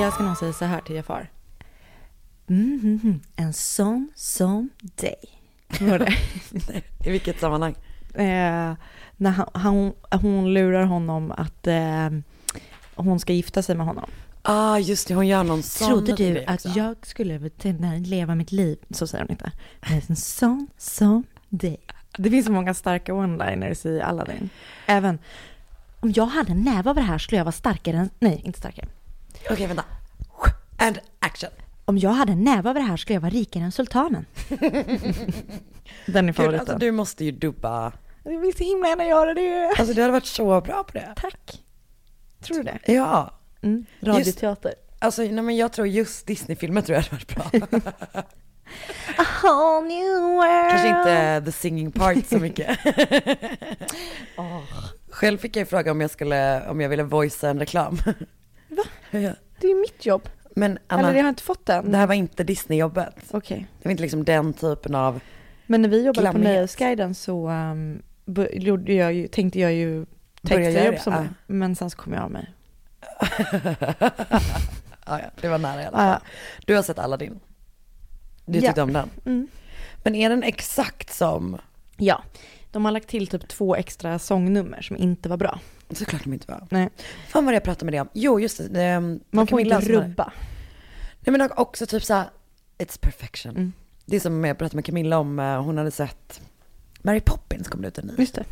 Jag ska nog säga så här till Jafar. Mm, mm, mm. En sån som dig. Var det? I vilket sammanhang? eh, när han, han, hon lurar honom att eh, hon ska gifta sig med honom. Ah, just det, hon gör någon sån Trodde du att jag skulle leva mitt liv? Så säger hon inte. Men en sån som dig. Det finns så många starka one-liners i Aladdin. Även om jag hade en näve av det här skulle jag vara starkare än... Nej, inte starkare. Okej, vänta. And action. Om jag hade en näve av det här skulle jag vara rikare än sultanen. Den är Gud, favoriten. alltså, du måste ju dubba. Jag vill så himla gärna göra det. Alltså du hade varit så bra på det. Tack. Tror du det? Ja. Mm. Radioteater. Alltså, nej, men jag tror just Disney-filmer tror jag hade varit bra. A whole new world. Kanske inte the singing part så mycket. Själv fick jag fråga om jag skulle, om jag ville voicea en reklam. Va? Ja. Det är mitt jobb. Men Anna, Eller jag har inte fått den. det här var inte Disney-jobbet. Okej. Det var inte liksom den typen av, Men när vi jobbade på Glammighet. Nöjesguiden så um, bör- gjorde jag ju, tänkte jag ju textjobb som ja. Men sen så kom jag av mig. ja, ja, det var nära i alla Ja, fall. Du har sett Aladdin. Du Ja. tyckte om den. Mm. Men är den exakt som, Ja. De har lagt till typ två extra sångnummer som inte var bra. Såklart de inte var. Nej. Fan vad jag pratade med dig om. Jo just det. det Man var får inte rubba. Nej men också typ såhär, it's perfection. Mm. Det är som jag pratade med Camilla om, eh, hon hade sett Mary Poppins kom det ut en ny. Just det.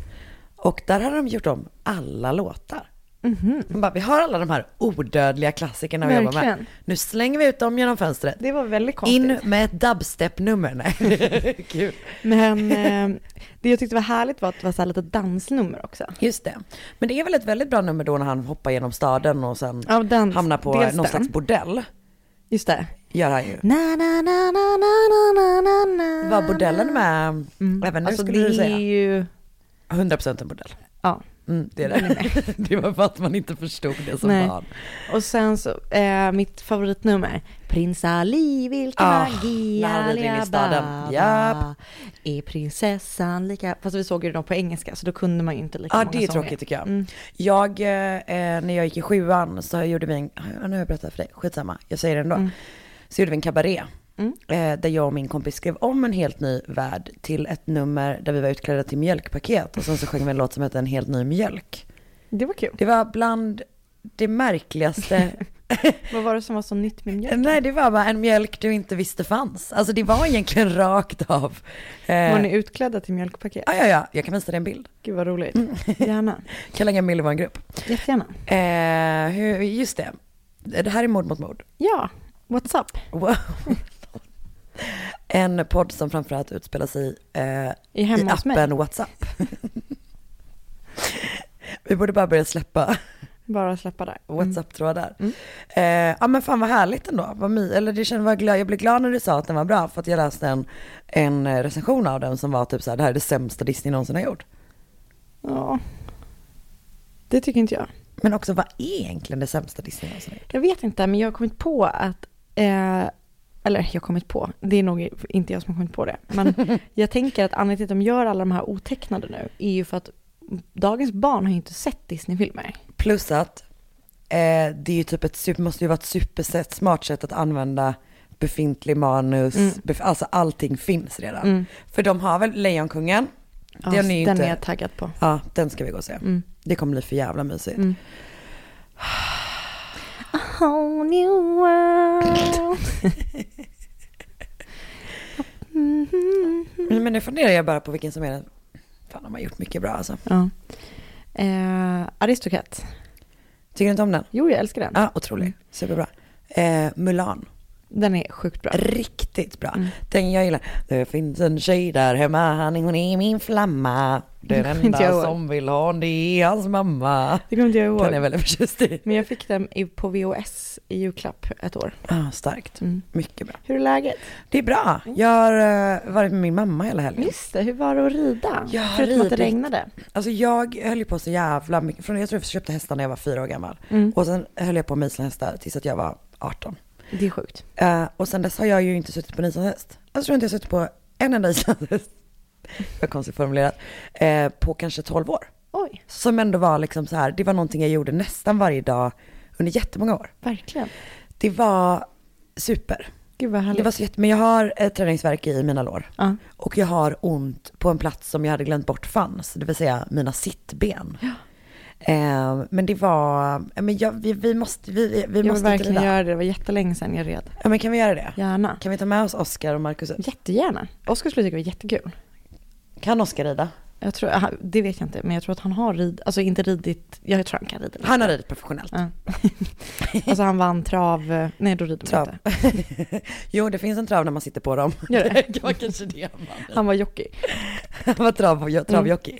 Och där hade de gjort om alla låtar. Mhm. Hon bara, vi har alla de här odödliga klassikerna vi jobbar med. Nu slänger vi ut dem genom fönstret. Det var väldigt konstigt. In med ett dubstep-nummer. Nej, kul. Men eh, det jag tyckte var härligt var att det var så här lite dansnummer också. Just det. Men det är väl ett väldigt bra nummer då när han hoppar genom staden och sen Ja, den, hamnar på någon den. slags bordell. Just det. Gör han ju. Na, na, na, na, na, na, na, na, Var bordellen med Mm. även nu alltså, skulle det du säga? är ju... 100% en bordell. Ja. Mm, det är det. det var för att man inte förstod det som Nej. barn. Och sen så, eh, mitt favoritnummer. Prins Ali, vilken Ah, magi. Alibaba. Japp. Är prinsessan lika... Fast vi såg ju dem på engelska så då kunde man ju inte lika Ja, många det är sånger. tråkigt tycker jag. Mm. Jag, eh, när jag gick i sjuan så gjorde vi en, ja, nu har jag berättat för dig, skitsamma, jag säger det ändå. Mm. Så gjorde vi en kabaré. Mm. Eh, där jag och min kompis skrev om en helt ny värld till ett nummer där vi var utklädda till mjölkpaket. Och sen så sjöng vi en låt som hette En helt ny mjölk. Det var kul. Det var bland det märkligaste. Vad var det som var så nytt med mjölk? Nej, det var bara en mjölk du inte visste fanns. Alltså det var egentligen rakt av. Eh, Var ni utklädda till mjölkpaket? ja, ja, ja, jag kan visa dig en bild. Gud vad roligt. Gärna. Kan lägga en bild i vår grupp. Jättegärna. Eh, hur, just det. Det här är mord mot mord. Ja, what's up? Wow. En podd som framförallt utspelar sig eh, I i appen WhatsApp. Vi borde bara börja släppa Bara släppa där. Mm. WhatsApp-trådar. Mm. Eh, ja men fan vad härligt ändå. Vad my, eller det kände, glad, jag blev glad när du sa att den var bra för att jag läste en, en recension av den som var typ så här, det här är det sämsta Disney någonsin har gjort. Ja. Det tycker inte jag. Men också vad är egentligen det sämsta Disney någonsin har gjort? Jag vet inte, men jag har kommit på att, eh, eller jag har kommit på, det är nog inte jag som har kommit på det, men jag tänker att anledningen till att de gör alla de här otecknade nu är ju för att dagens barn har ju inte sett Disney-filmer. Plus att eh, det är ju typ ett super, måste ju vara ett supersätt, smart sätt att använda befintlig manus, Mm. bef- alltså allting finns redan. Mm. För de har väl Lejonkungen, Ja, ni ju den inte. är jag taggad på. Ja, den ska vi gå och se. Mm. Det kommer bli för jävla mysigt. Mm. A whole new world. Mhm. Men, men nu funderar jag bara på vilken som är den, fan de har gjort mycket bra alltså. Ja. Eh, Aristocat. Tycker du inte om den? Jo, jag älskar den. Ja, otrolig. Superbra. Eh, Mulan. Den är sjukt bra. Riktigt bra. Mm. Den jag gillar. Det finns en tjej där hemma, han, hon är min flamma. Den enda som vill ha honom, det är hans mamma. Det kommer inte jag ihåg. Den är väldigt förtjust i. Men jag fick den på VHS i julklapp ett år. Ah, starkt. Mm. Mycket bra. Hur är läget? Det är bra. Jag har eh, varit med min mamma hela helgen. Just det, hur var det att rida? Jag har Förutom att det regnade. Alltså jag höll ju på så jävla mycket. Från, jag tror jag köpte hästar när jag var fyra år gammal. Mm. Och sen höll jag på med islandshästar tills att jag var 18. Det är sjukt. Eh, och sen dess har jag ju inte suttit på en islandshäst. Jag tror inte jag suttit på en enda islandshäst. Vad konstigt formulerat. Eh, på kanske 12 år. Oj, Som ändå var liksom så här, det var någonting jag gjorde nästan varje dag under jättemånga år. verkligen. Det var super. Gud vad härligt. Det var så jätte, men jag har ett träningsverk i mina lår. ja. Och jag har ont på en plats som jag hade glömt bort fanns, det vill säga mina sittben. Eh, men det var, men jag, vi, vi måste, vi, vi Jag måste inte verkligen rida. göra det. Det var jättelänge sedan jag red. Ja men kan vi göra det? Gärna. Kan vi ta med oss Oskar och Marcus ut? Jättegärna. Oskar skulle tycka det var jättekul. Kan Oskar rida? Jag tror, det vet jag inte, men jag tror att han har rid, alltså inte ridit, jag tror han kan rida lite. Han har ridit professionellt. Ja. alltså han vann trav, nej då rider man inte. jo det finns en trav när man sitter på dem. Gör det? det var kanske det han vann. Han var jockey. Han var trav, travjockey.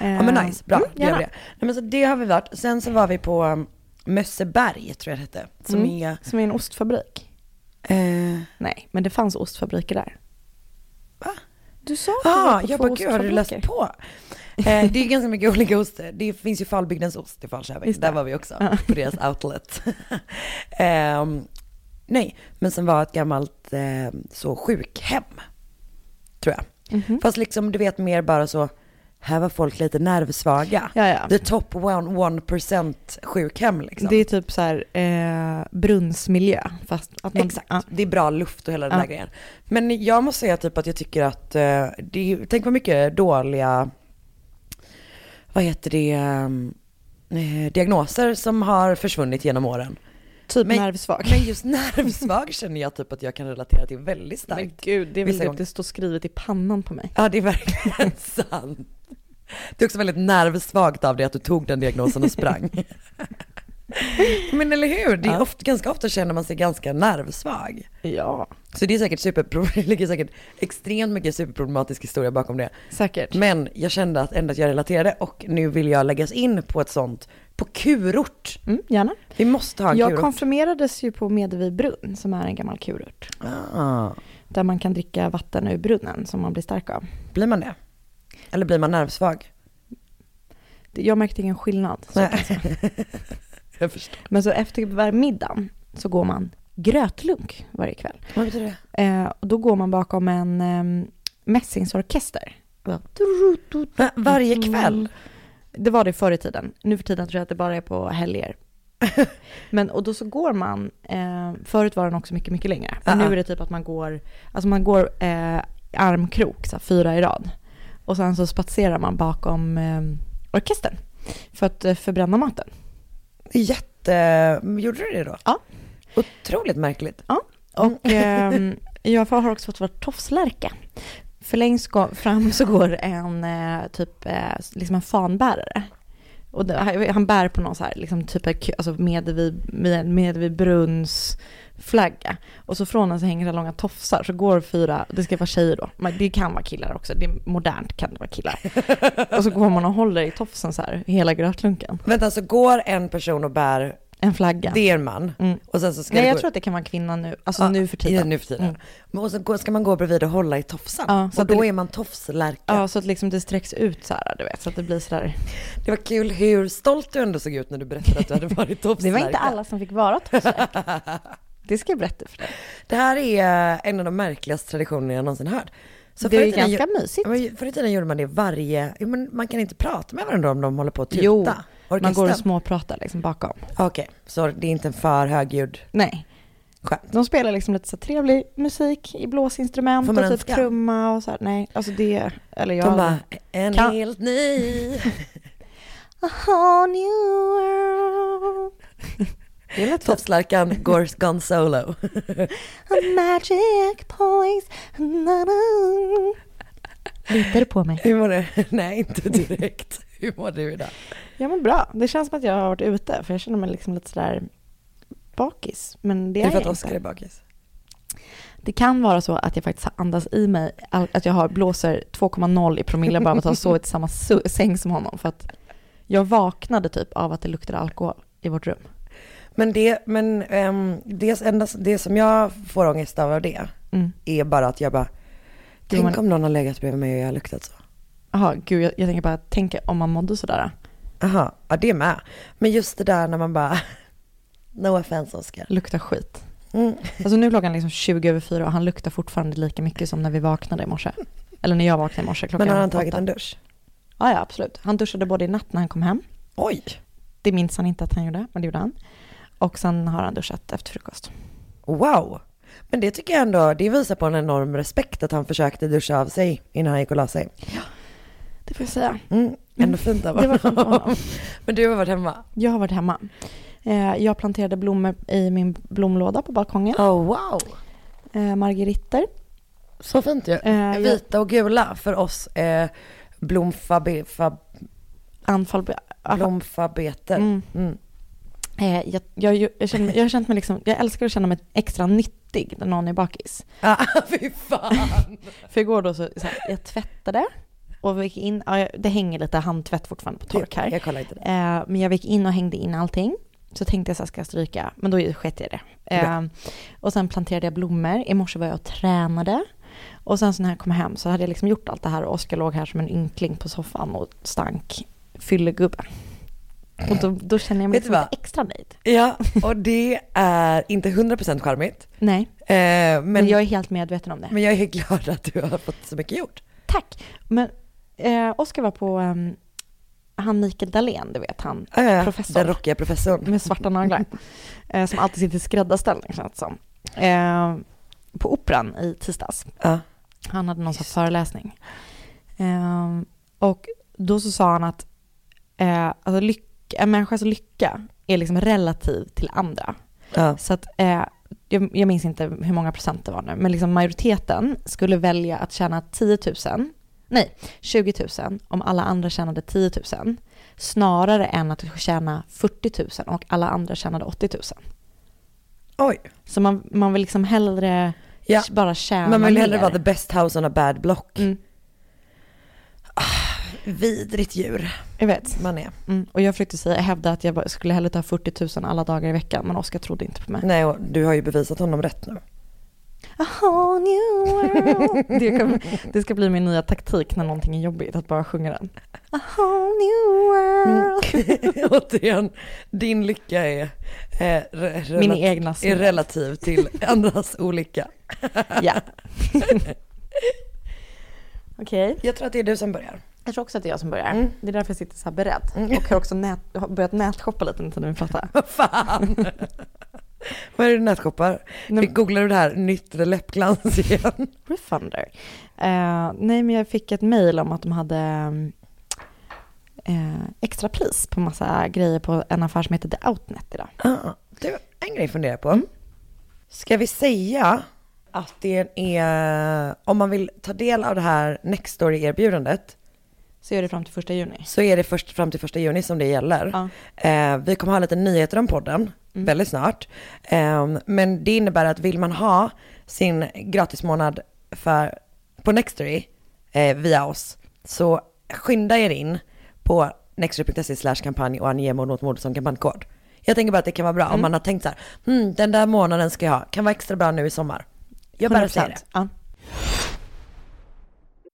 Ja men nice, bra. Mm, gör gärna. vi det. Nej, men så det har vi varit. Sen så var vi på um, Mösseberg tror jag det hette. Som Mm. är, Som är en ostfabrik. eh, Nej, men det fanns ostfabriker där. Du sa att du ah, på jag bara gud har du läst på? Eh, det är ganska mycket olika oster. Det finns ju Falbygdens ost i Falköping. Där var vi också, på deras outlet. Ehm, nej, men sen var ett gammalt eh, så sjukhem. Tror jag. Mhm. Fast liksom du vet mer bara så, här var folk lite nervsvaga. Ja, ja. The top one, one percent sjukhem liksom. Det är typ så här eh, brunnsmiljö. Fast att man, Exakt, Ja. det är bra luft och hela den Ja. där grejen. Men jag måste säga typ att jag tycker att, eh, det tänk vad mycket dåliga, vad heter det, eh, diagnoser som har försvunnit genom åren. typ Men- nervsvag. Men just nervsvag känner jag typ att jag kan relatera till väldigt Men starkt. gud, det är väl det gånger. det står skrivet i pannan på mig. Ja det är verkligen sant. Det är också väldigt nervsvagt av dig att du tog den diagnosen och sprang. Men eller hur, det är ofta, ganska ofta känner man sig ganska nervsvag. Ja, Så det är säkert super, det ligger säkert extremt mycket superproblematisk historia bakom det. säkert. Men jag kände att ändå att jag relaterade och nu vill jag läggas in på ett sånt, på kurort. Mm, gärna. Vi måste ha en Jag kurort. konfirmerades ju på Medevi brunn, som är en gammal kurort. Ah, Där man kan dricka vatten ur brunnen som man blir stark av. blir man det? Eller blir man nervsvag? Jag märkte ingen skillnad. Så. Nej. jag förstår. Men så efter varje middag så går man grötlunk varje kväll. Vad betyder det? Eh, och då går man bakom en eh, mässingsorkester. Va, varje kväll? Det var det förr i tiden. Nu för tiden tror jag att det bara är på helger. Men och då så går man, eh, förut var den också mycket, mycket längre. Men Ja. nu är det typ att man går, alltså man går eh, armkrok, så fyra i rad. Och sen så spatserar man bakom eh, orkestern för att eh, förbränna maten. Jätte... Gjorde du det då? Ja. Otroligt märkligt. Och eh, jag har också fått vara tofslärka. För längst fram så går en eh, typ eh, liksom en fanbärare. Och det, han bär på någon så här, liksom typ ku- alltså Medevi, med, Medevi brunns flagga. Och så från den så hänger det långa tofsar, så går fyra, det ska vara tjejer då, men det kan vara killar också, det är modernt kan det vara killar. och så går man och håller i tofsen så här, hela grötlunken. Vänta, så går en person och bär, En flagga. det är en man, Mm. och sen så ska Nej det jag gå... tror att det kan vara en kvinna nu, alltså Ja, nu för Ja, tiden. nu för tiden. Mm. Men Och så ska man gå bredvid och hålla i tofsen. Ja, så och att det- då är man tofslärka. Ja, så att liksom det sträcks ut så här, du vet, så att det blir så där. Det var kul hur stolt du ändå såg ut när du berättade att du hade varit Det tofslärka. var inte alla som fick vara tofslärka. Det ska jag berätta för dig. Det här är en av de märkligaste traditionerna jag någonsin hört. Så Det är ju ganska gjo- mysigt. Förr i tiden gjorde man det varje, men man kan inte prata med varandra om de håller på att tuta. Jo, man går och Orkestern. småpratar liksom bakom. Okej, så det är inte en för högljudd Nej, skämt. de spelar liksom lite så trevlig musik i blåsinstrument och typ trumma och så här. Nej, alltså det, eller jag... De bara, en Kan- helt ny. A whole new world. Tofslärkan går gone solo. A magic. Na-na. Litar du på mig? Hur mår du? Nej, inte direkt. Hur mår du idag? Ja men bra. Det känns som att jag har varit ute för jag känner mig liksom lite sådär bakis. Men det Är det är för att jag Oskar är bakis? Det kan vara så att jag faktiskt har andas i mig, att jag har blåser 2,0 i promille bara av att ha sovit i samma säng som honom. För att jag vaknade typ av att det luktade alkohol i vårt rum. Men det, men um, det, enda, det som jag får ångest av av det Mm. är bara att jag bara, tänk men- om någon har legat bredvid mig och jag har luktat så. Jaha, gud jag, jag tänker bara, tänk om man mådde sådär. Aha, ja det med. Men just det där när man bara, no offense Oskar. Luktar skit. Mm. Alltså nu är klockan liksom 20 över fyra och han luktar fortfarande lika mycket som när vi vaknade i morse. Eller när jag vaknade i morse klockan Men har han tagit åtta. en dusch? Ja, ja, absolut. Han duschade både i natt när han kom hem. Oj, Det minns han inte att han gjorde, men det gjorde han. Och sen har han duschat efter frukost. wow. Men det tycker jag ändå, det visar på en enorm respekt att han försökte duscha av sig innan han gick och la sig. Det får jag säga. Mm, ändå fint av Det var fint av honom. Men du har varit hemma? Jag har varit hemma. Eh, Jag planterade blommor i min blomlåda på balkongen. Oh wow. Eh, Margeritter. Så fint ju. Eh, jag- Vita och gula för oss eh, blomfabe, fab, Anfall. blomfabeter. Mm. Mm. Eh, Jag, jag, jag, känner, jag har känt mig liksom, jag älskar att känna mig extra nyttig när någon är bakis. Ah, fy fan. För igår då så, så här, jag tvättade och gick in, ja, det hänger lite handtvätt fortfarande på tork här. Jag kollar inte det. Eh, men jag gick in och hängde in allting. Så tänkte jag så här, ska jag stryka? Men då sket jag i det. Eh, och sen planterade jag blommor. I morse var jag och tränade. Och sen så när jag kom hem så hade jag liksom gjort allt det här och Oskar låg här som en ynkling på soffan och stank fyllegubbe. Och då, då känner jag mig lite extra nöjd. Ja, och det är inte 100% charmigt. Nej, Eh, men, men jag är helt medveten om det. men jag är glad att du har fått så mycket gjort. Tack! Men eh, Oskar var på um, han Mikael Dahlén, du vet han Eh, Professorn. Den rockiga professorn. med svarta naglar. eh, som alltid sitter i skräddarställning känns det som. Eh, på Operan i tisdags. Ja. Han hade någon sorts föreläsning. Eh, och då så sa han att eh, alltså lyck, en människas lycka är liksom relativ till andra. Ja. Så att, eh, jag, jag minns inte hur många procent det var nu, men liksom majoriteten skulle välja att tjäna 10 000, nej 20 000 om alla andra tjänade 10 000, snarare än att tjäna 40 000 och alla andra tjänade 80 000. Oj. Så man, man vill liksom hellre Ja. bara tjäna Man vill hellre mer. vara the best house on a bad block. Mm, Vidrigt djur jag vet. man är. Mm. Och jag försökte säga, hävda att jag skulle hellre ta 40 000 alla dagar i veckan, men Oskar trodde inte på mig. Nej, och du har ju bevisat honom rätt nu. A whole new world. Det, kommer, det ska bli min nya taktik när någonting är jobbigt, att bara sjunga den. A whole new world. Återigen, din lycka är, eh, re- Min egna är relativ till andras olycka. Ja. Okej. Jag tror att det är du som börjar. Tror också att det är jag som börjar. Mm. Det är därför jag sitter så här beredd. Och har också nät, har börjat nätshoppa lite när vi pratar. Vad fan. Vad är det du nätshoppar? Nej. Googlar du det här nytt läppglans igen? Refunder. Eh, nej, men jag fick ett mejl om att de hade eh, extra pris på massa grejer på en affär som heter The Outnet idag. Ah, du, en grej funderar på. Ska vi säga att det är, om man vill ta del av det här Nextory-erbjudandet Så är det fram till första juni. så är det först fram till första juni som det gäller. Ja. Eh, vi kommer ha lite nyheter om podden väldigt snart. Eh, men det innebär att vill man ha sin gratismånad för, på Nextory eh, via oss så skynda er in på nextory.se slash kampanj och ange mord som kampanjkod. Jag tänker bara att det kan vara bra om man har tänkt så här, hmm, den där månaden ska jag ha, kan vara extra bra nu i sommar. Jag bara säger det. 100%. Ja.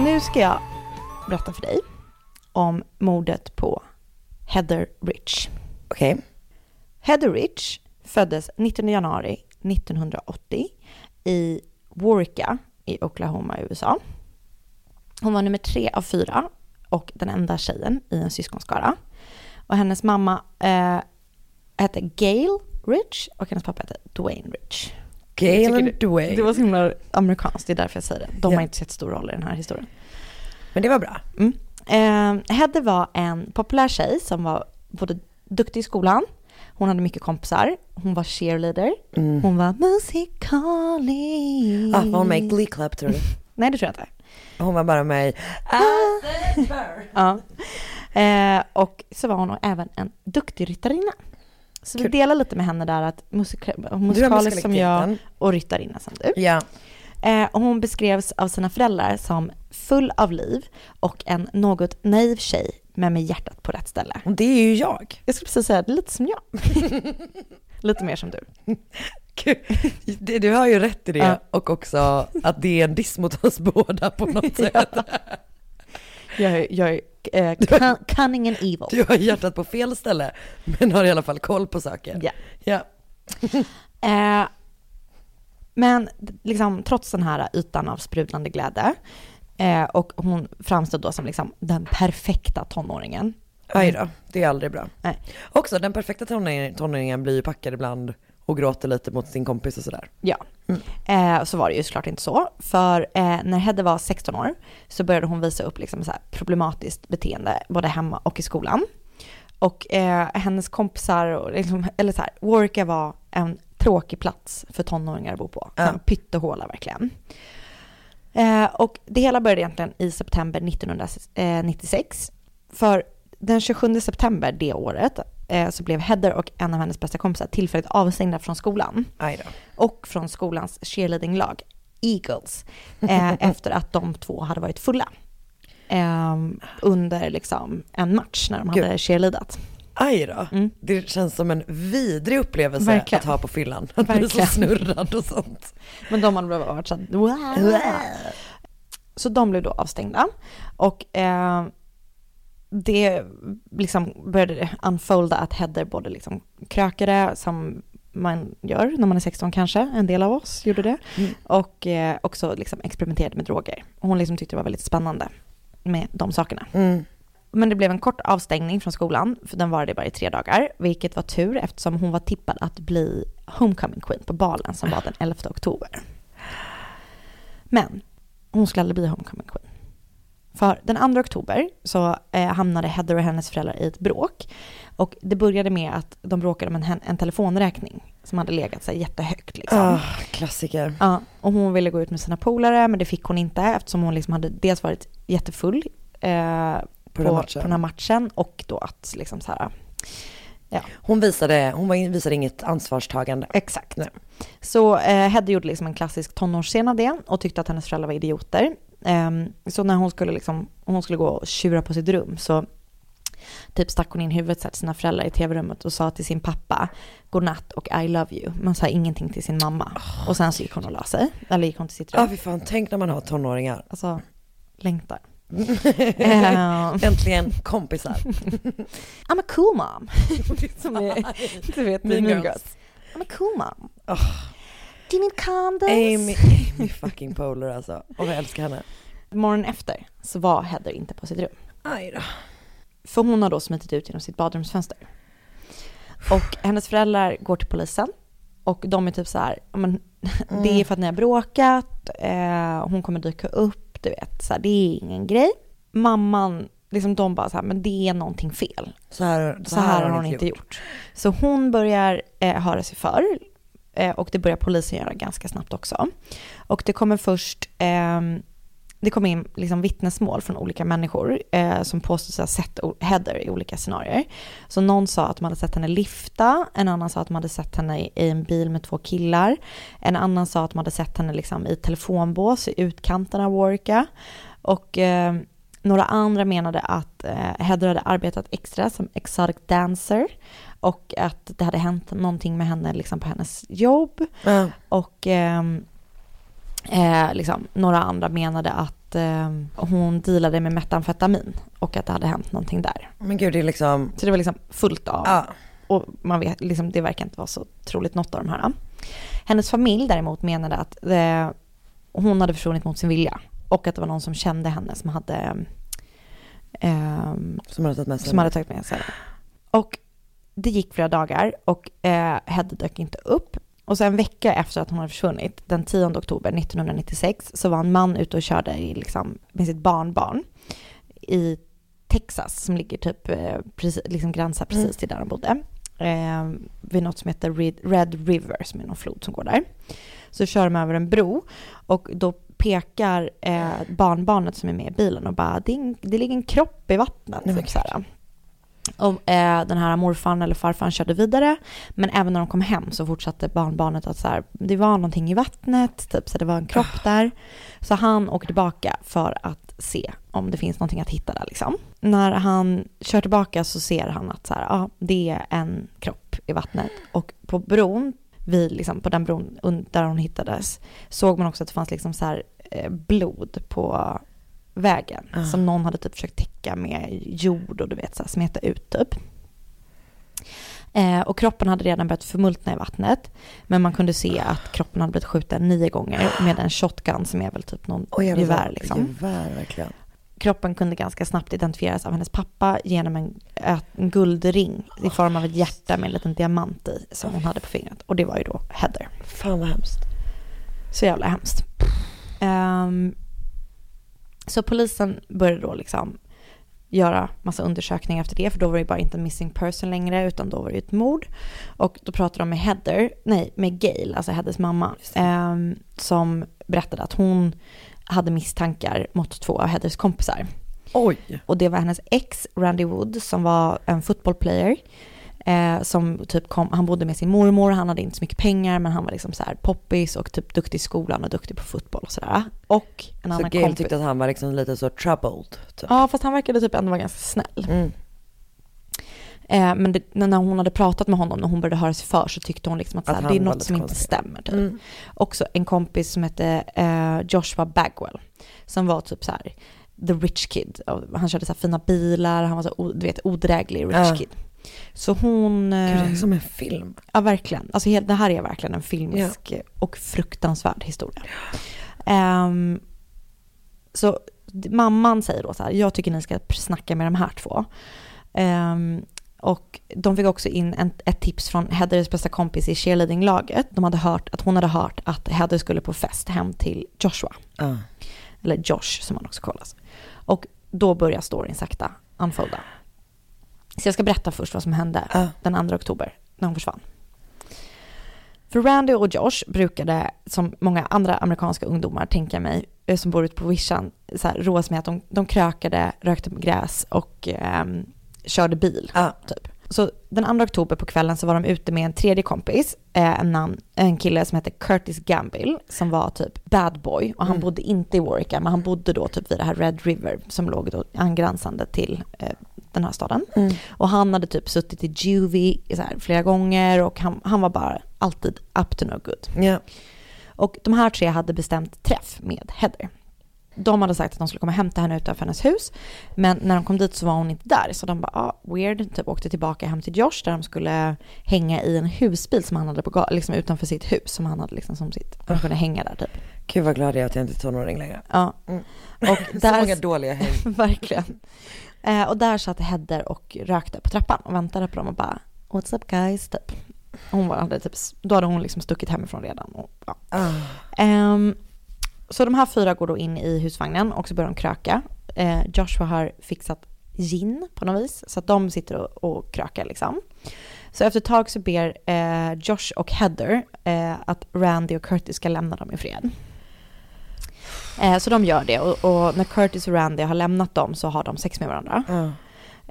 Nu ska jag berätta för dig om mordet på Heather Rich. Okej. Heather Rich föddes 19 januari 1980 i Warwica i Oklahoma i USA. Hon var nummer tre av fyra och den enda tjejen i en syskonskara. Och hennes mamma eh, hette Gail Rich och hennes pappa hette Dwayne Rich. Det- Dwayne. Det var så himla amerikanskt, det är därför jag säger det. De Ja. har inte sett stor roll i den här historien. Men det var bra. Mm. Eh, Hedde var en populär tjej som var både duktig i skolan, hon hade mycket kompisar, hon var cheerleader, Mm. hon var musikali. Ah, var hon med i Glee Club tror du? Nej det tror jag inte. Hon var bara med i Ja. Eh, och så var hon även en duktig ryttarinna. Så vi delar lite med henne där att musika- musikalisk som jag och ryttarinna som du. Ja. Eh, och hon beskrevs av sina föräldrar som full av liv och en något naiv tjej men med hjärtat på rätt ställe. Och det är ju jag. Jag skulle precis säga det lite som jag. lite mer som du. Gud, Du har ju rätt i det Ja. och också att det är en diss mot oss båda på något sätt. Jag är, jag är cun- cunning and evil. Du har hjärtat på fel ställe men har i alla fall koll på saker. Ja. Ja. Eh, men liksom, trots den här ytan av sprudlande glädje eh, och hon framstod då som liksom den perfekta tonåringen. Aj då, det är aldrig bra. Nej. Också den perfekta tonåringen, tonåringen blir ju packad ibland och gråter lite mot sin kompis och sådär. Ja, eh, så var det ju såklart inte så. För eh, när Hedde var 16 år så började hon visa upp liksom så problematiskt beteende både hemma och i skolan. Och eh, hennes kompisar, och liksom, eller så här, Warwick var en tråkig plats för tonåringar att bo på. Ja. En pyttehåla verkligen. Eh, och det hela började egentligen i september 1996. För den 27 september det året eh, så blev Heather och en av hennes bästa kompisar tillfälligt avstängda från skolan. Och från skolans cheerleadinglag, Eagles, eh, efter att de två hade varit fulla. Eh, under liksom en match när de Gud. hade cheerleadat. Aj då. Det känns som en vidrig upplevelse Verkligen. att ha på fyllan. Att bli så snurrad och sånt. Men de hade varit så här, wow. Så de blev då avstängda. Och eh, det liksom började unfolda att Heather både liksom krökade, som man gör när man är 16 kanske, en del av oss gjorde det. Mm. Och eh, också liksom experimenterade med droger. Hon liksom tyckte det var väldigt spännande med de sakerna. Mm. Men det blev en kort avstängning från skolan, för den varade bara i tre dagar, vilket var tur eftersom hon var tippad att bli homecoming queen på balen som var den 11 oktober. Men hon skulle aldrig bli homecoming queen. För den 2 oktober så eh, hamnade Heather och hennes föräldrar i ett bråk. Och det började med att de bråkade om en, en telefonräkning som hade legat så här jättehögt. Liksom. Ah, klassiker. Ja, och hon ville gå ut med sina polare men det fick hon inte eftersom hon liksom hade dels varit jättefull eh, på, matchen. på den här matchen och då att liksom så här, ja. Hon visade, hon visade inget ansvarstagande. Exakt. Så eh, Hedda gjorde liksom en klassisk tonårsscen av det och tyckte att hennes föräldrar var idioter. Ehm, så när hon skulle, liksom, hon skulle gå och tjura på sitt rum så typ stack hon in huvudet så till sina föräldrar i tv-rummet och sa till sin pappa godnatt och I love you. Men sa ingenting till sin mamma. Och sen så gick hon och la sig. Eller gick hon till sitt rum. Ja, fy fan, tänk när man har tonåringar. Alltså, längtar. Ehm. Äntligen kompisar. I'm a cool mom. Som är, du vet, Mean girls. I'm a cool mom. Oh. Need condoms? Amy, Amy fucking Poehler alltså. Och jag älskar henne. Morgonen efter så var Heather inte på sitt rum. Aj då. För hon har då smitit ut genom sitt badrumsfönster. Och hennes föräldrar går till polisen. Och de är typ så här, "Ja, men, det är för att ni har bråkat eh, hon kommer dyka upp, du vet, så här, det är ingen grej. Mamman, liksom de bara så här, men det är någonting fel. Så här, Så här har hon inte gjort. Så hon börjar eh, höra sig för Eh, och det börjar polisen göra ganska snabbt också. Och det kommer först, ehm, det kommer in liksom vittnesmål från olika människor eh, som påstår sig ha sett Heather i olika scenarier. Så någon sa att de hade sett henne lifta, en annan sa att de hade sett henne i, en bil med två killar, en annan sa att de hade sett henne liksom i telefonbås i utkanten av Warwicka. Och eh, några andra menade att eh, Heather hade arbetat extra som exotic dancer och att det hade hänt någonting med henne liksom på hennes jobb. Ja. Och ehm, eh, liksom, några andra menade att eh, hon dealade med metamfetamin och att det hade hänt någonting där. Men gud, det är liksom... Så det var liksom fullt av. Ja. Och man vet, liksom, det verkar inte vara så troligt något av de här. Hennes familj däremot menade att eh, hon hade försvunnit mot sin vilja. Och att det var någon som kände henne som hade, ehm, Som hade tagit med sig sig. Och det gick flera dagar och eh, Hedde dök inte upp. Och sen en vecka efter att hon hade försvunnit, den 10 oktober 1996, så var en man ute och körde i, liksom, med sitt barnbarn i Texas, som ligger typ, eh, precis, liksom gränsar precis Mm. till där de bodde. Eh, vid något som heter Red, River, som är någon flod som går där. Så kör de över en bro och då pekar eh, barnbarnet som är med i bilen och bara, det, är en, det ligger en kropp i vattnet. Typ, så här. Och, eh, den här morfarn eller farfarn körde vidare, men även när de kom hem så fortsatte barnbarnet att så här, det var någonting i vattnet, typ, så det var en kropp där. Så han åker tillbaka för att se om det finns någonting att hitta där liksom. När han kör tillbaka så ser han att så här, ja, det är en kropp i vattnet och på bron, vid, liksom, på den bron där hon hittades, såg man också att det fanns liksom så här, eh, blod på vägen Ah. som någon hade typ försökt täcka med jord och du vet så här, smeta ut typ. Eh, och kroppen hade redan börjat förmultna i vattnet. Men man kunde se att kroppen hade blivit skjuten nio gånger med en shotgun som är väl typ någon gevär liksom. Gevär, verkligen. Kroppen kunde ganska snabbt identifieras av hennes pappa genom en, en guldring i form av ett hjärta med en liten diamant i som hon hade på fingret. Och det var ju då Heather. Fan vad hemskt. Så jävla hemskt. Ehm, så polisen började då liksom göra massa undersökningar efter det, för då var det ju bara inte en missing person längre, utan då var det ju ett mord. Och då pratade de med Heather, nej, med Gail, alltså Heathers mamma, ehm, som berättade att hon hade misstankar mot två av Heathers kompisar. Oj. Och det var hennes ex, Randy Wood, som var en footballplayer. Eh, som typ kom, han bodde med sin mormor, han hade inte så mycket pengar men han var liksom så här poppis och typ duktig i skolan och duktig på fotboll och sådär. Och en Så annan Gail kompis. tyckte att han var liksom lite så troubled. Typ. Ja fast han verkade typ ändå vara ganska snäll. Mm. Eh, men det, när hon hade pratat med honom, när hon började höra sig för så tyckte hon liksom att, så Att det är något som inte stämmer. Typ. Mm. Också en kompis som hette eh, Joshua Bagwell. Som var typ så här the rich kid. Han körde så här fina bilar, han var så du vet, odräglig rich Ja. kid. Så hon... Gud, det eh, är som en film. Ja, verkligen. Alltså, det här är verkligen en filmisk och fruktansvärd historia. Ehm, så mamman säger då så här, jag tycker ni ska snacka med de här två. Ehm, och de fick också in en, ett tips från Heathers bästa kompis i cheerleadinglaget. De hade hört att hon hade hört att Heather skulle på fest hem till Joshua. Ja. Eller Josh som han också kallas. Och då börjar storyn sakta unfolda. Så jag ska berätta först vad som hände Ja. den 2 oktober när hon försvann. För Randy och Josh brukade, som många andra amerikanska ungdomar, tänka mig, eh, som bor ute på vischan, så här, roa sig med att de, de krökade, rökte gräs och ehm, körde bil. Ja. Typ. Så den 2 oktober på kvällen så var de ute med en tredje kompis, eh, en, namn, en kille som hette Curtis Gambill, som var typ bad boy. Och han Mm. bodde inte i Warwick, men han bodde då typ vid det här Red River som låg då angränsande till eh, den här staden. Mm. Och han hade typ suttit i juvie så flera gånger och han, han var bara alltid up to no good. Ja. Och de här tre hade bestämt träff med Heather. De hade sagt att de skulle komma och hämta henne utanför hennes hus. Men när de kom dit så var hon inte där. Så de bara, ah, weird, typ åkte tillbaka hem till Josh där de skulle hänga i en husbil som han hade på, liksom utanför sitt hus. Som han hade liksom som sitt, de kunde hänga där typ. Gud vad glad jag är att jag inte är tonåring längre. Ja. Mm. Och Så där, många dåliga häng. verkligen. Eh, och där satt Heather och rökte på trappan och väntade på dem och bara, what's up guys, typ. Hon var, hade typ, då hade hon liksom stuckit hemifrån redan. Och, ja. Ehm, så de här fyra går då in i husvagnen och så börjar de kröka. Eh, Joshua har fixat gin på något vis, så att de sitter och, och krökar liksom. Så efter ett tag så ber eh, Josh och Heather eh, att Randy och Curtis ska lämna dem i fred. Eh, så de gör det och, och när Curtis och Randy har lämnat dem så har de sex med varandra Ja.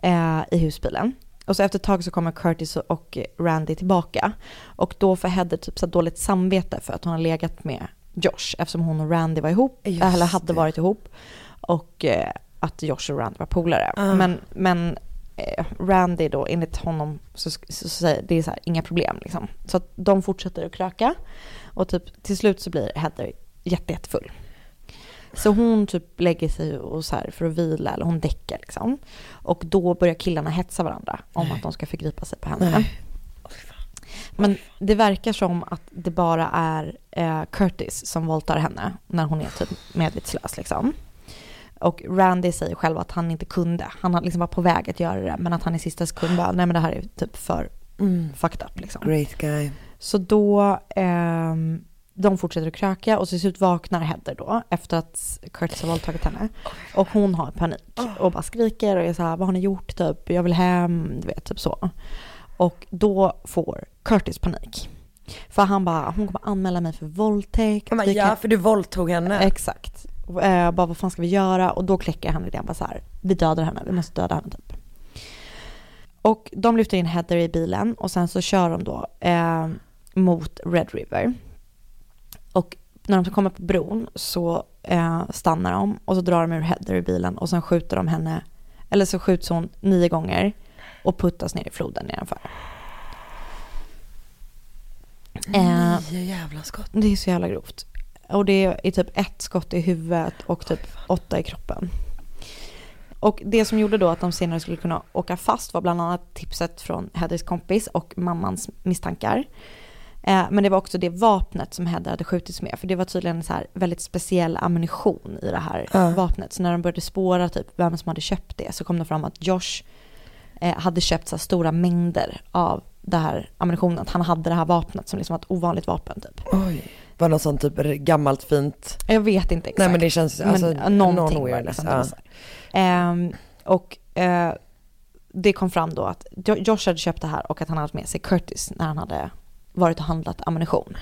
eh, i husbilen. Och så efter ett tag så kommer Curtis och Randy tillbaka. Och då får Heather typ så dåligt samvete för att hon har legat med Josh eftersom hon och Randy var ihop, Just eller hade det. varit ihop. Och eh, att Josh och Randy var polare. Ah. Men, men eh, Randy då, enligt honom, så, så, så det är så här, inga problem liksom. Så att de fortsätter att kröka. Och typ till slut så blir Heather jätte, jättefull. Så hon typ lägger sig och så här för att vila, eller hon däckar liksom. Och då börjar killarna hetsa varandra om att de ska förgripa sig på henne. Nej. Men det verkar som att det bara är eh, Curtis som våldtar henne när hon är typ medvetslös liksom. Och Randy säger själv att han inte kunde. Han har liksom var på väg att göra det, men att han i sista sekund bara, nej men det här är typ för Mm. fucked up liksom. Great guy. Så då, ehm, de fortsätter att kröka och till slut vaknar Heather då efter att Curtis har våldtagit henne. Och hon har panik och bara skriker och är så här, vad har ni gjort typ? Jag vill hem, du vet, typ så. Och då får Curtis panik. För han bara, hon kommer anmäla mig för våldtäkt. Han bara, ja, för du våldtog henne. Exakt. Eh, bara vad fan ska vi göra? Och då kläcker han idén bara så här, vi dödar henne, vi måste döda henne typ. Och de lyfter in Heather i bilen och sen så kör de då eh, mot Red River. Och när de kommer på bron så eh, stannar de och så drar de ur Heather i bilen och sen skjuter de henne, eller så skjuts hon nio gånger och puttas ner i floden nedanför. Eh, Nio jävla skott. det är så jävla grovt. Och det är typ ett skott i huvudet och typ åtta i kroppen. Och det som gjorde då att de senare skulle kunna åka fast var bland annat tipset från Heathers kompis och mammans misstankar. Eh, men det var också det vapnet som Heather hade skjutits med. För det var tydligen så här väldigt speciell ammunition i det här Ja. vapnet. Så när de började spåra typ vem som hade köpt det så kom det fram att Josh eh, hade köpt så här stora mängder av det här ammunitionen. Att han hade det här vapnet som liksom var ett ovanligt vapen typ. Oj. Var något sånt typ gammalt fint. Jag vet inte exakt. Nej men det känns, alltså, men, någonting någon var det liksom, det Ja. här. Ehm, och eh, det kom fram då att Jo- Josh hade köpt det här och att han hade med sig Curtis när han hade varit och handlat ammunition.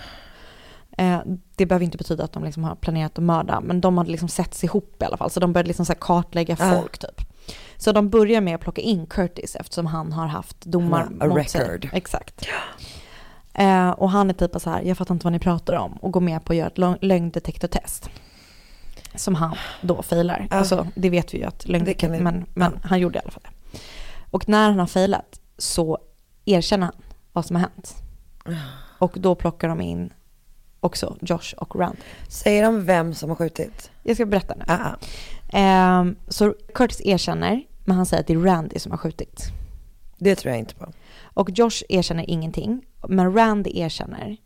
Eh, det behöver inte betyda att de liksom har planerat att mörda, men de hade liksom setts ihop i alla fall. Så de började liksom så kartlägga Ja. folk typ. Så de börjar med att plocka in Curtis eftersom han har haft domar Han har a mot sig. record. Exakt. Eh, och han är typ så här, jag fattar inte vad ni pratar om och går med på att göra ett lö- lögndetektortest. Som han då failar. Ja. Alltså det vet vi ju att lögndetektor, men, men ja. han gjorde i alla fall det. Och när han har failat så erkänner han vad som har hänt. Och då plockar de in också Josh och Randy. Säger de vem som har skjutit? Jag ska berätta nu. Ah, ah. Ehm, så Curtis erkänner, men han säger att det är Randy som har skjutit. Det tror jag inte på. Och Josh erkänner ingenting, men Randy erkänner.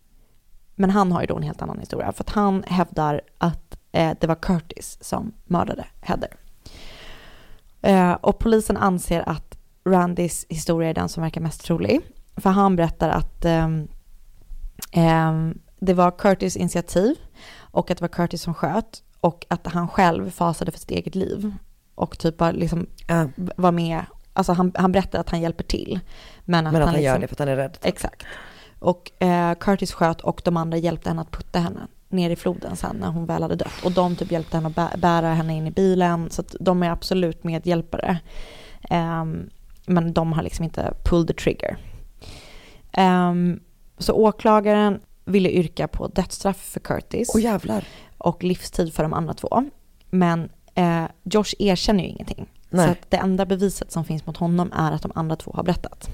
Men han har ju då en helt annan historia, för att han hävdar att eh, det var Curtis som mördade Heather. Eh, och polisen anser att Randys historia är den som verkar mest trolig. För han berättar att ehm, det var Curtis initiativ och att det var Curtis som sköt och att han själv fasade för sitt eget liv. Och typ bara liksom Ja. var med, alltså han, han berättar att han hjälper till. Men att, Men att han gör liksom- det för att han är rädd. Exakt. Och eh, Curtis sköt och de andra hjälpte henne att putta henne ner i floden sen när hon väl hade dött. Och de typ hjälpte henne att bä- bära henne in i bilen. Så att de är absolut medhjälpare. Ehm, men de har liksom inte pulled the trigger. Ehm, så åklagaren ville yrka på dödsstraff för Curtis Åh jävlar. och livstid för de andra två. Men eh, Josh erkänner ju ingenting. Nej. Så att det enda beviset som finns mot honom är att de andra två har berättat.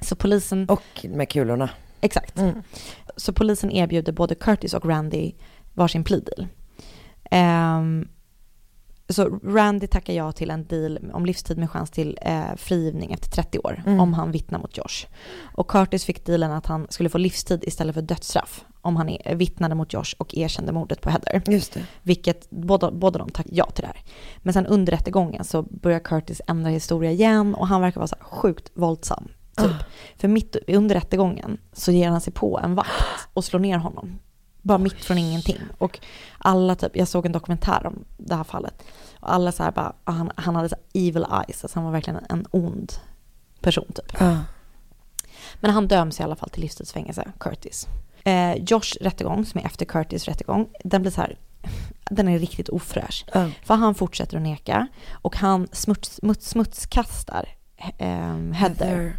Så polisen, Och med kulorna. exakt. Mm. Så polisen erbjuder både Curtis och Randy varsin plea deal. Ehm, så Randy tackar ja till en deal om livstid med chans till eh, frigivning efter 30 år Mm. om han vittnar mot Josh. Och Curtis fick dealen att han skulle få livstid istället för dödsstraff om han vittnade mot Josh och erkände mordet på Heather. Just det. Vilket båda, båda de tackade ja till det här. Men sen under rättegången så börjar Curtis ändra historia igen och han verkar vara så sjukt våldsam. Typ. För mitt under rättegången så ger han sig på en vakt och slår ner honom. Bara mitt från ingenting. Och alla typ, jag såg en dokumentär om det här fallet. Och alla så här bara, han, han hade så evil eyes, alltså han var verkligen en ond person typ. Ja. Men han döms i alla fall till livstidsfängelse, Curtis. Eh, Josh rättegång, som är efter Curtis rättegång, den blir så här, den är riktigt ofräsch. Ja. För han fortsätter att neka och han smuts, smuts, smutskastar eh, Heather.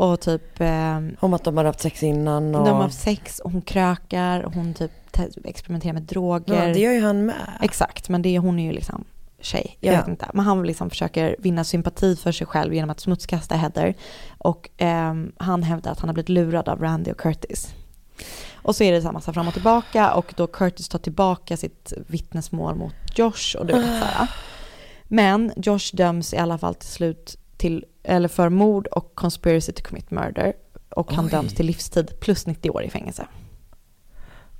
Och typ... Eh, Om att de har haft sex innan och... de har haft sex och hon krökar och hon typ te- experimenterar med droger. Ja, det gör ju han med. Exakt, men det, hon är ju liksom tjej. Jag Ja. vet inte. Men han liksom försöker vinna sympati för sig själv genom att smutskasta Heather. Och ehm, han hävdar att han har blivit lurad av Randy och Curtis. Och så är det så här massa fram och tillbaka och då Curtis tar tillbaka sitt vittnesmål mot Josh och du vet så här. Men Josh döms i alla fall till slut till, eller för mord och conspiracy to commit murder. Och han Oj. döms till livstid plus 90 år i fängelse.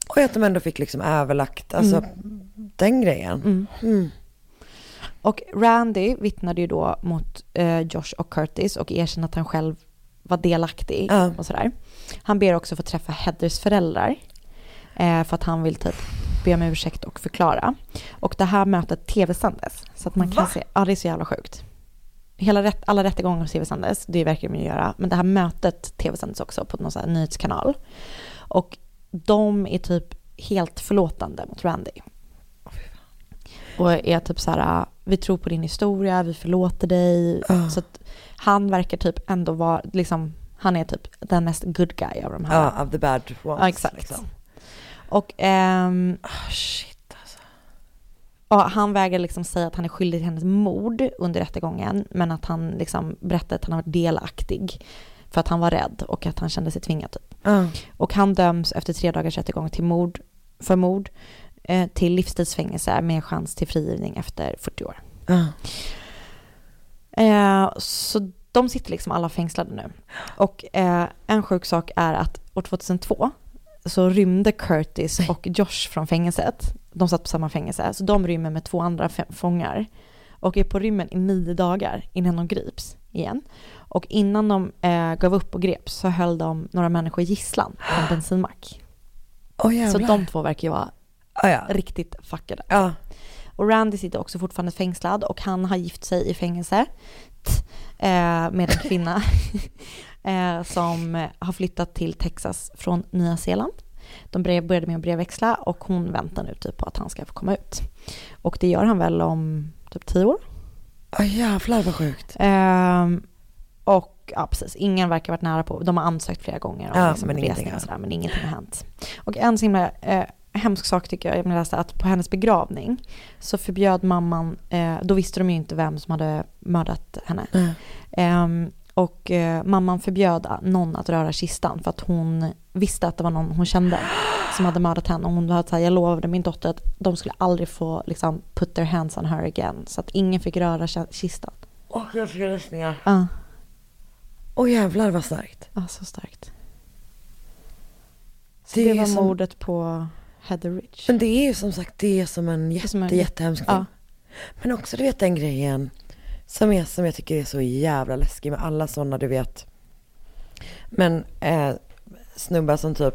Och att de ändå fick liksom överlagt, alltså den grejen. Mm. Mm. Och Randy vittnade ju då mot eh, Josh och Curtis och erkände att han själv var delaktig Ja. och sådär. Han ber också få träffa Heathers föräldrar eh, för att han vill typ be om ursäkt och förklara. Och det här mötet tv-sändes. Så att man kan Va? se, ja det är så jävla sjukt. Hela rätt, alla rättegångar tv-sändes, det är verkligen att göra. Men det här mötet tv-sändes också på någon sån nyhetskanal. Och de är typ helt förlåtande mot Randy. Och är typ så här, vi tror på din historia, vi förlåter dig. Ja. Så att han verkar typ ändå vara, liksom, han är typ den mest good guy av de här. Ja, of the bad ones. Ja, exakt. Liksom. Och Ah, shit alltså. Ja, han vägrar liksom säga att han är skyldig till hennes mord under rättegången, men att han liksom berättar att han har varit delaktig för att han var rädd och att han kände sig tvingad. Typ. Ja. Och han döms efter tre dagars rättegång till mord, för mord eh, till livstidsfängelse med chans till frigivning efter 40 år. Ja. Eh, så de sitter liksom alla fängslade nu. Och eh, en sjuk sak är att år 2002 så rymde Curtis och Josh från fängelset. De satt på samma fängelse, så de rymmer med två andra fångar. Och är på rymmen i nio dagar innan de grips igen. Och innan de eh, gav upp och greps så höll de några människor gisslan på en bensinmack. Åh Så de två verkar ju vara Ah, ja. riktigt fuckade. Ja. Och Randy sitter också fortfarande fängslad och han har gift sig i fängelse eh, med en kvinna eh, som har flyttat till Texas från Nya Zeeland. De började med att brevväxla och hon väntar nu typ på att han ska få komma ut. Och det gör han väl om typ tio år. Ah, jävlar vad sjukt. Ehm, och ja, precis, ingen verkar varit nära på, de har ansökt flera gånger om Ja, liksom, men ingenting och sådär, men ingenting har hänt. Och en så himla eh, hemsk sak tycker jag, jag läste att på hennes begravning så förbjöd mamman, eh, då visste de ju inte vem som hade mördat henne. Nej. Ehm, och eh, mamman förbjöd någon att röra kistan för att hon visste att det var någon hon kände som hade mördat henne. Och hon hade sagt, jag lovade min dotter att de skulle aldrig få liksom, put their hands on her again. Så att ingen fick röra ki- kistan. Åh, jag fick rysningar. Ja, Åh jävlar vad starkt. ja, så starkt. Så Det det, var som- mordet på Heather Rich. Men det är ju som sagt, det är som en jätte, som en- jättehemsk. Ja. Men också du vet den grejen som, är, som jag tycker är så jävla läskig med alla sådana du vet. Men eh, snubbar som typ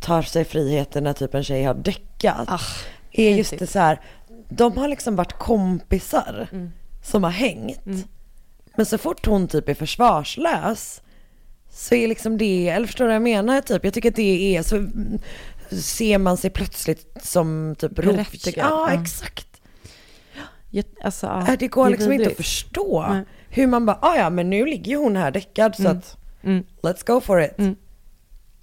tar sig friheten när typ en tjej har däckat. Ah, är just häftigt. det så här, de har liksom varit kompisar Mm. som har hängt. Mm. Men så fort hon typ är försvarslös så är liksom det, eller förstår du vad jag menar typ? Jag tycker att det är så, ser man sig plötsligt som typ rovdjur. Ja. exakt. Alltså, ja, Äh, det går är liksom inte att förstå Nej. hur man bara, ah, ja men nu ligger ju hon här däckad så Mm. att Mm. let's go for it. Mm.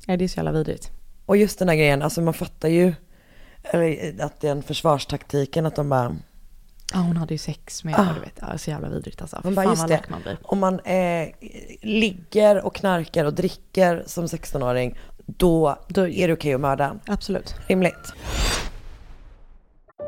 Ja, det är så jävla vidrigt. Och just den här grejen, alltså man fattar ju eller, att den försvarstaktiken att de bara, Ja, hon hade ju sex med, Ah. du vet, ja, så jävla vidrigt alltså. Man bara, fan just det. man blir. om man eh, ligger och knarkar och dricker som 16-åring, då, Då- är det okej att mörda. Absolut. Rimligt.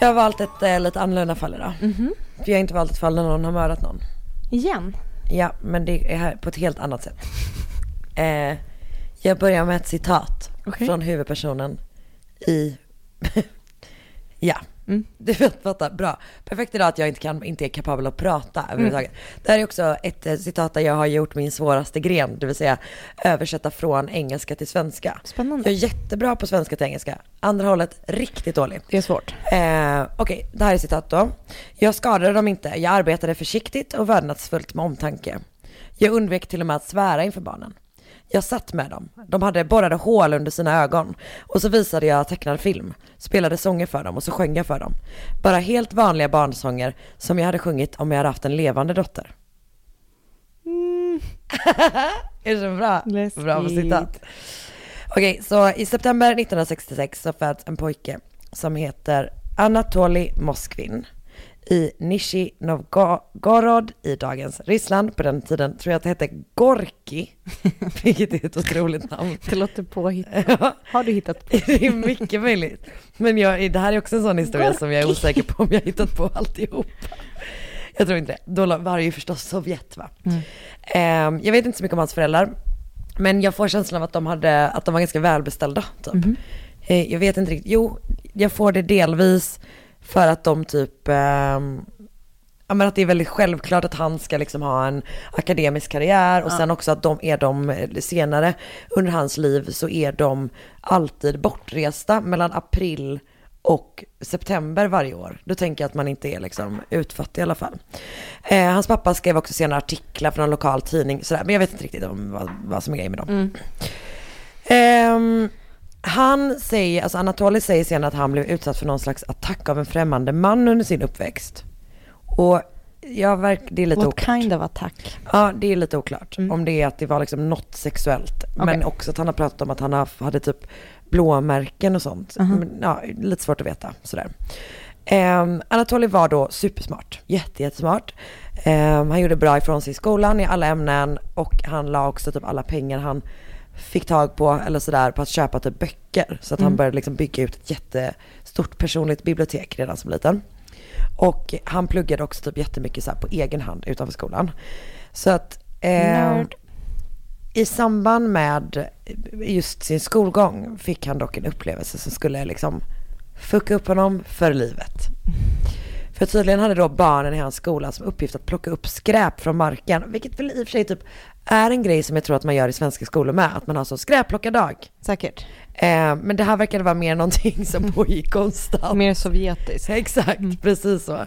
Jag har valt ett eh, lite annorlunda fall idag. För jag har inte valt ett fall där någon har mördat någon. Igen? Ja, men det är här på ett helt annat sätt. Eh, jag börjar med ett citat Okej. från huvudpersonen i... ja, du vet. Bra. Perfekt idag att jag inte, kan, inte är kapabel att prata överhuvudtaget. Det här är också ett eh, citat där jag har gjort min svåraste gren, det vill säga översätta från engelska till svenska. Spännande. Jag är jättebra på svenska till engelska. Andra hållet, riktigt dålig. Det är svårt. Eh, Okej, det här är citat då. Jag skadade dem inte. Jag arbetade försiktigt och vördnadsfullt med omtanke. Jag undvek till och med att svära inför barnen. Jag satt med dem. De hade borrade hål under sina ögon. Och så visade jag tecknad film. Spelade sånger för dem och så sjöng jag för dem. Bara helt vanliga barnsånger som jag hade sjungit om jag hade haft en levande dotter. är det så bra? Bra på citat. Okej, så i september 1966 så föds en pojke som heter Anatoli Moskvin i Nishi Novgorod i dagens Ryssland. På den tiden tror jag att det hette Gorki, vilket är ett otroligt namn. Det låter påhittat. Har du hittat på? Det är mycket möjligt. Men jag, det här är också en sån historia som jag är osäker på om jag har hittat på alltihop. Jag tror inte det. Då var det ju förstås Sovjet va. Ehm, jag vet inte så mycket om hans föräldrar. Men jag får känslan av att de, hade, att de var ganska välbeställda typ. Eh, jag vet inte riktigt. Jo, jag får det delvis för att de typ, ehm, ja men att det är väldigt självklart att han ska liksom ha en akademisk karriär och Ja. sen också att de är de eh, senare under hans liv så är de alltid bortresta mellan april och september varje år. Då tänker jag att man inte är liksom utfattig i alla fall. Eh, hans pappa skrev också senare artiklar för en lokal tidning sådär, men jag vet inte riktigt om vad, vad som är grejen med dem. Ehm, han säger, alltså Anatoly säger senare att han blev utsatt för någon slags attack av en främmande man under sin uppväxt. Och jag verk, det är lite What oklart. kind of attack? Ja, det är lite oklart. Om det är att det var liksom något sexuellt. Men Okej. också att han har pratat om att han hade typ blåmärken och sånt. Mhm. Men, ja, lite svårt att veta sådär. Um, Anatoly var då supersmart, jätte, jättesmart. Ehm, han gjorde bra ifrån sig i skolan i alla ämnen och han la också typ alla pengar han fick tag på eller sådär på att köpa typ böcker. Så att han Mm. började liksom bygga ut ett jättestort personligt bibliotek redan som liten. Och han pluggade också typ jättemycket så här på egen hand utanför skolan. Så att Nörd. i samband med just sin skolgång fick han dock en upplevelse som skulle liksom fucka upp honom för livet. För tydligen hade då barnen i hans skola som uppgift att plocka upp skräp från marken, vilket väl i och för sig typ är en grej som jag tror att man gör i svenska skolor med, att man har så skräpplockardag. Säkert. Eh, men det här verkade vara mer någonting som pågick konstant. Mer sovjetiskt. Exakt, precis så.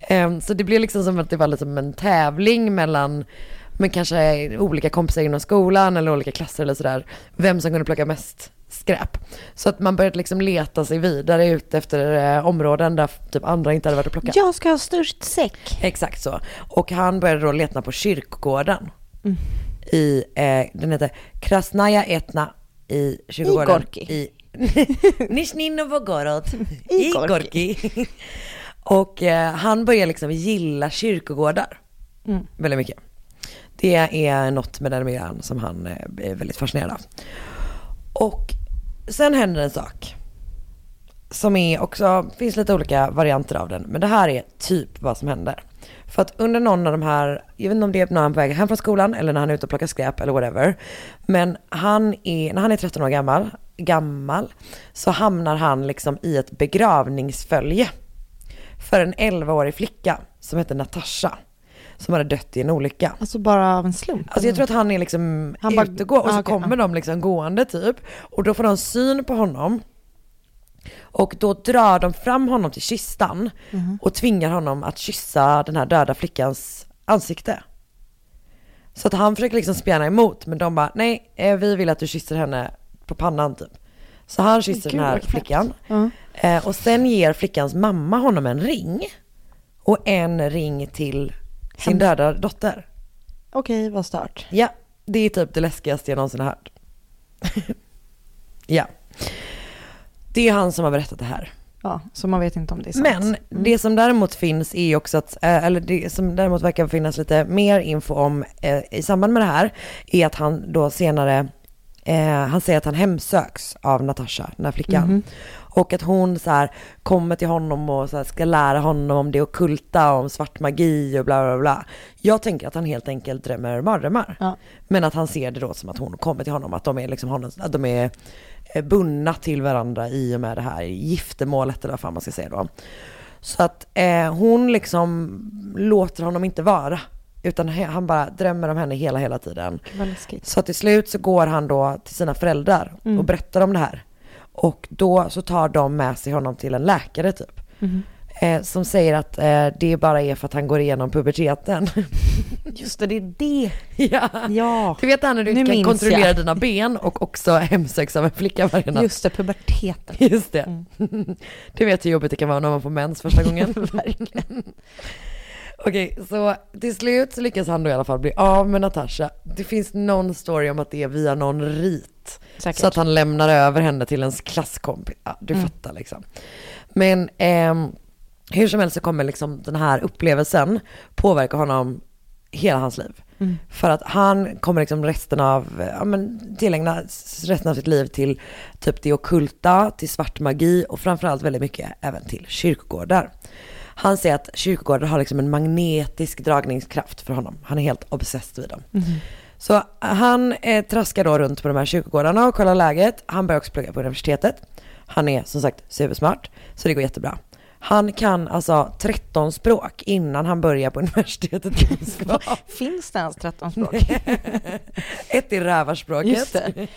Eh, så det blev liksom som att det var liksom en tävling mellan, men kanske olika kompisar inom skolan eller olika klasser eller sådär, vem som kunde plocka mest skräp. Så att man började liksom leta sig vidare ut efter eh, områden där typ andra inte hade varit och plockat. Jag ska ha störst säck. Exakt så. Och han började då leta på kyrkogården. Mm. I, eh, den heter Krasnaja Etna i kyrkogården. Gorki. I Novgorod. I I Gorki. Gorki. Och eh, han börjar liksom gilla kyrkogårdar. Mm. Väldigt mycket. Det är något med den miljön som han eh, är väldigt fascinerad av. Och sen händer en sak. Som är också, finns lite olika varianter av den. Men det här är typ vad som händer. För att under någon av de här, jag vet inte om det är när han är på väg hem från skolan eller när han är ute och plockar skräp eller whatever. Men han är, när han är 13 år gammal, gammal så hamnar han liksom i ett begravningsfölje. För en 11-årig flicka som heter Natasha. Som hade dött i en olycka. Alltså bara av en slump? Alltså jag tror att han är liksom Han bara- ute och går och så ah, okej, kommer ja. de liksom gående typ. Och då får de syn på honom. Och då drar de fram honom till kistan Mhm. och tvingar honom att kyssa den här döda flickans ansikte. Så att han försöker liksom spjärna emot, men de bara, nej, eh, vi vill att du kysser henne på pannan typ. Så han kysser Gud, den här flickan. Eh, och sen ger flickans mamma honom en ring. Och en ring till sin döda dotter. Okej, vad stört. Ja, det är typ det läskigaste jag någonsin har hört. ja. Det är han som har berättat det här. Ja, så man vet inte om det är sant. Mm. Men det som däremot finns är också att, eh, eller det som däremot verkar finnas lite mer info om eh, i samband med det här, är att han då senare, eh, han säger att han hemsöks av Natasha, den här flickan. Mhm. Och att hon så här kommer till honom och så ska lära honom om det ockulta, om svart magi och bla bla bla. Jag tänker att han helt enkelt drömmer mardrömmar. Ja. Men att han ser det då som att hon kommer till honom, att de är liksom honom, att de är bundna till varandra i och med det här giftermålet eller vad fan man ska säga då. Så att eh, hon liksom låter honom inte vara. Utan han bara drömmer om henne hela, hela tiden. Så till slut så går han då till sina föräldrar Mm. och berättar om det här. Och då så tar de med sig honom till en läkare typ. Mhm. Eh, som säger att eh, det bara är för att han går igenom puberteten. Just det, det är det. ja. Ja. Du vet när du Nu kan kontrollera jag. dina ben och också hemsöks av en flicka varje natt. Just det, puberteten. Just det. Du vet hur jobbigt det kan vara när man får mens första gången. Verkligen. Okej, så till slut så lyckas han då i alla fall bli av med Natasha. Det finns någon story om att det är via någon rit. Säkert. Så att han lämnar över henne till ens klasskompis. Ja, du Mm. fattar liksom. Men ehm, hur som helst så kommer liksom den här upplevelsen påverka honom hela hans liv. Mm. För att han kommer liksom resten av, ja men tillägna resten av sitt liv till typ det ockulta, till svart magi och framförallt väldigt mycket även till kyrkogårdar. Han säger att kyrkogårdar har liksom en magnetisk dragningskraft för honom. Han är helt obsessed vid dem. Mhm. Så han eh, traskar då runt på de här kyrkogårdarna och kollar läget. Han börjar också plugga på universitetet. Han är som sagt supersmart, så det går jättebra. Han kan alltså 13 språk innan han börjar på universitetet i Moskva. Finns det ens 13 språk? Ett är rävarspråket. Just det.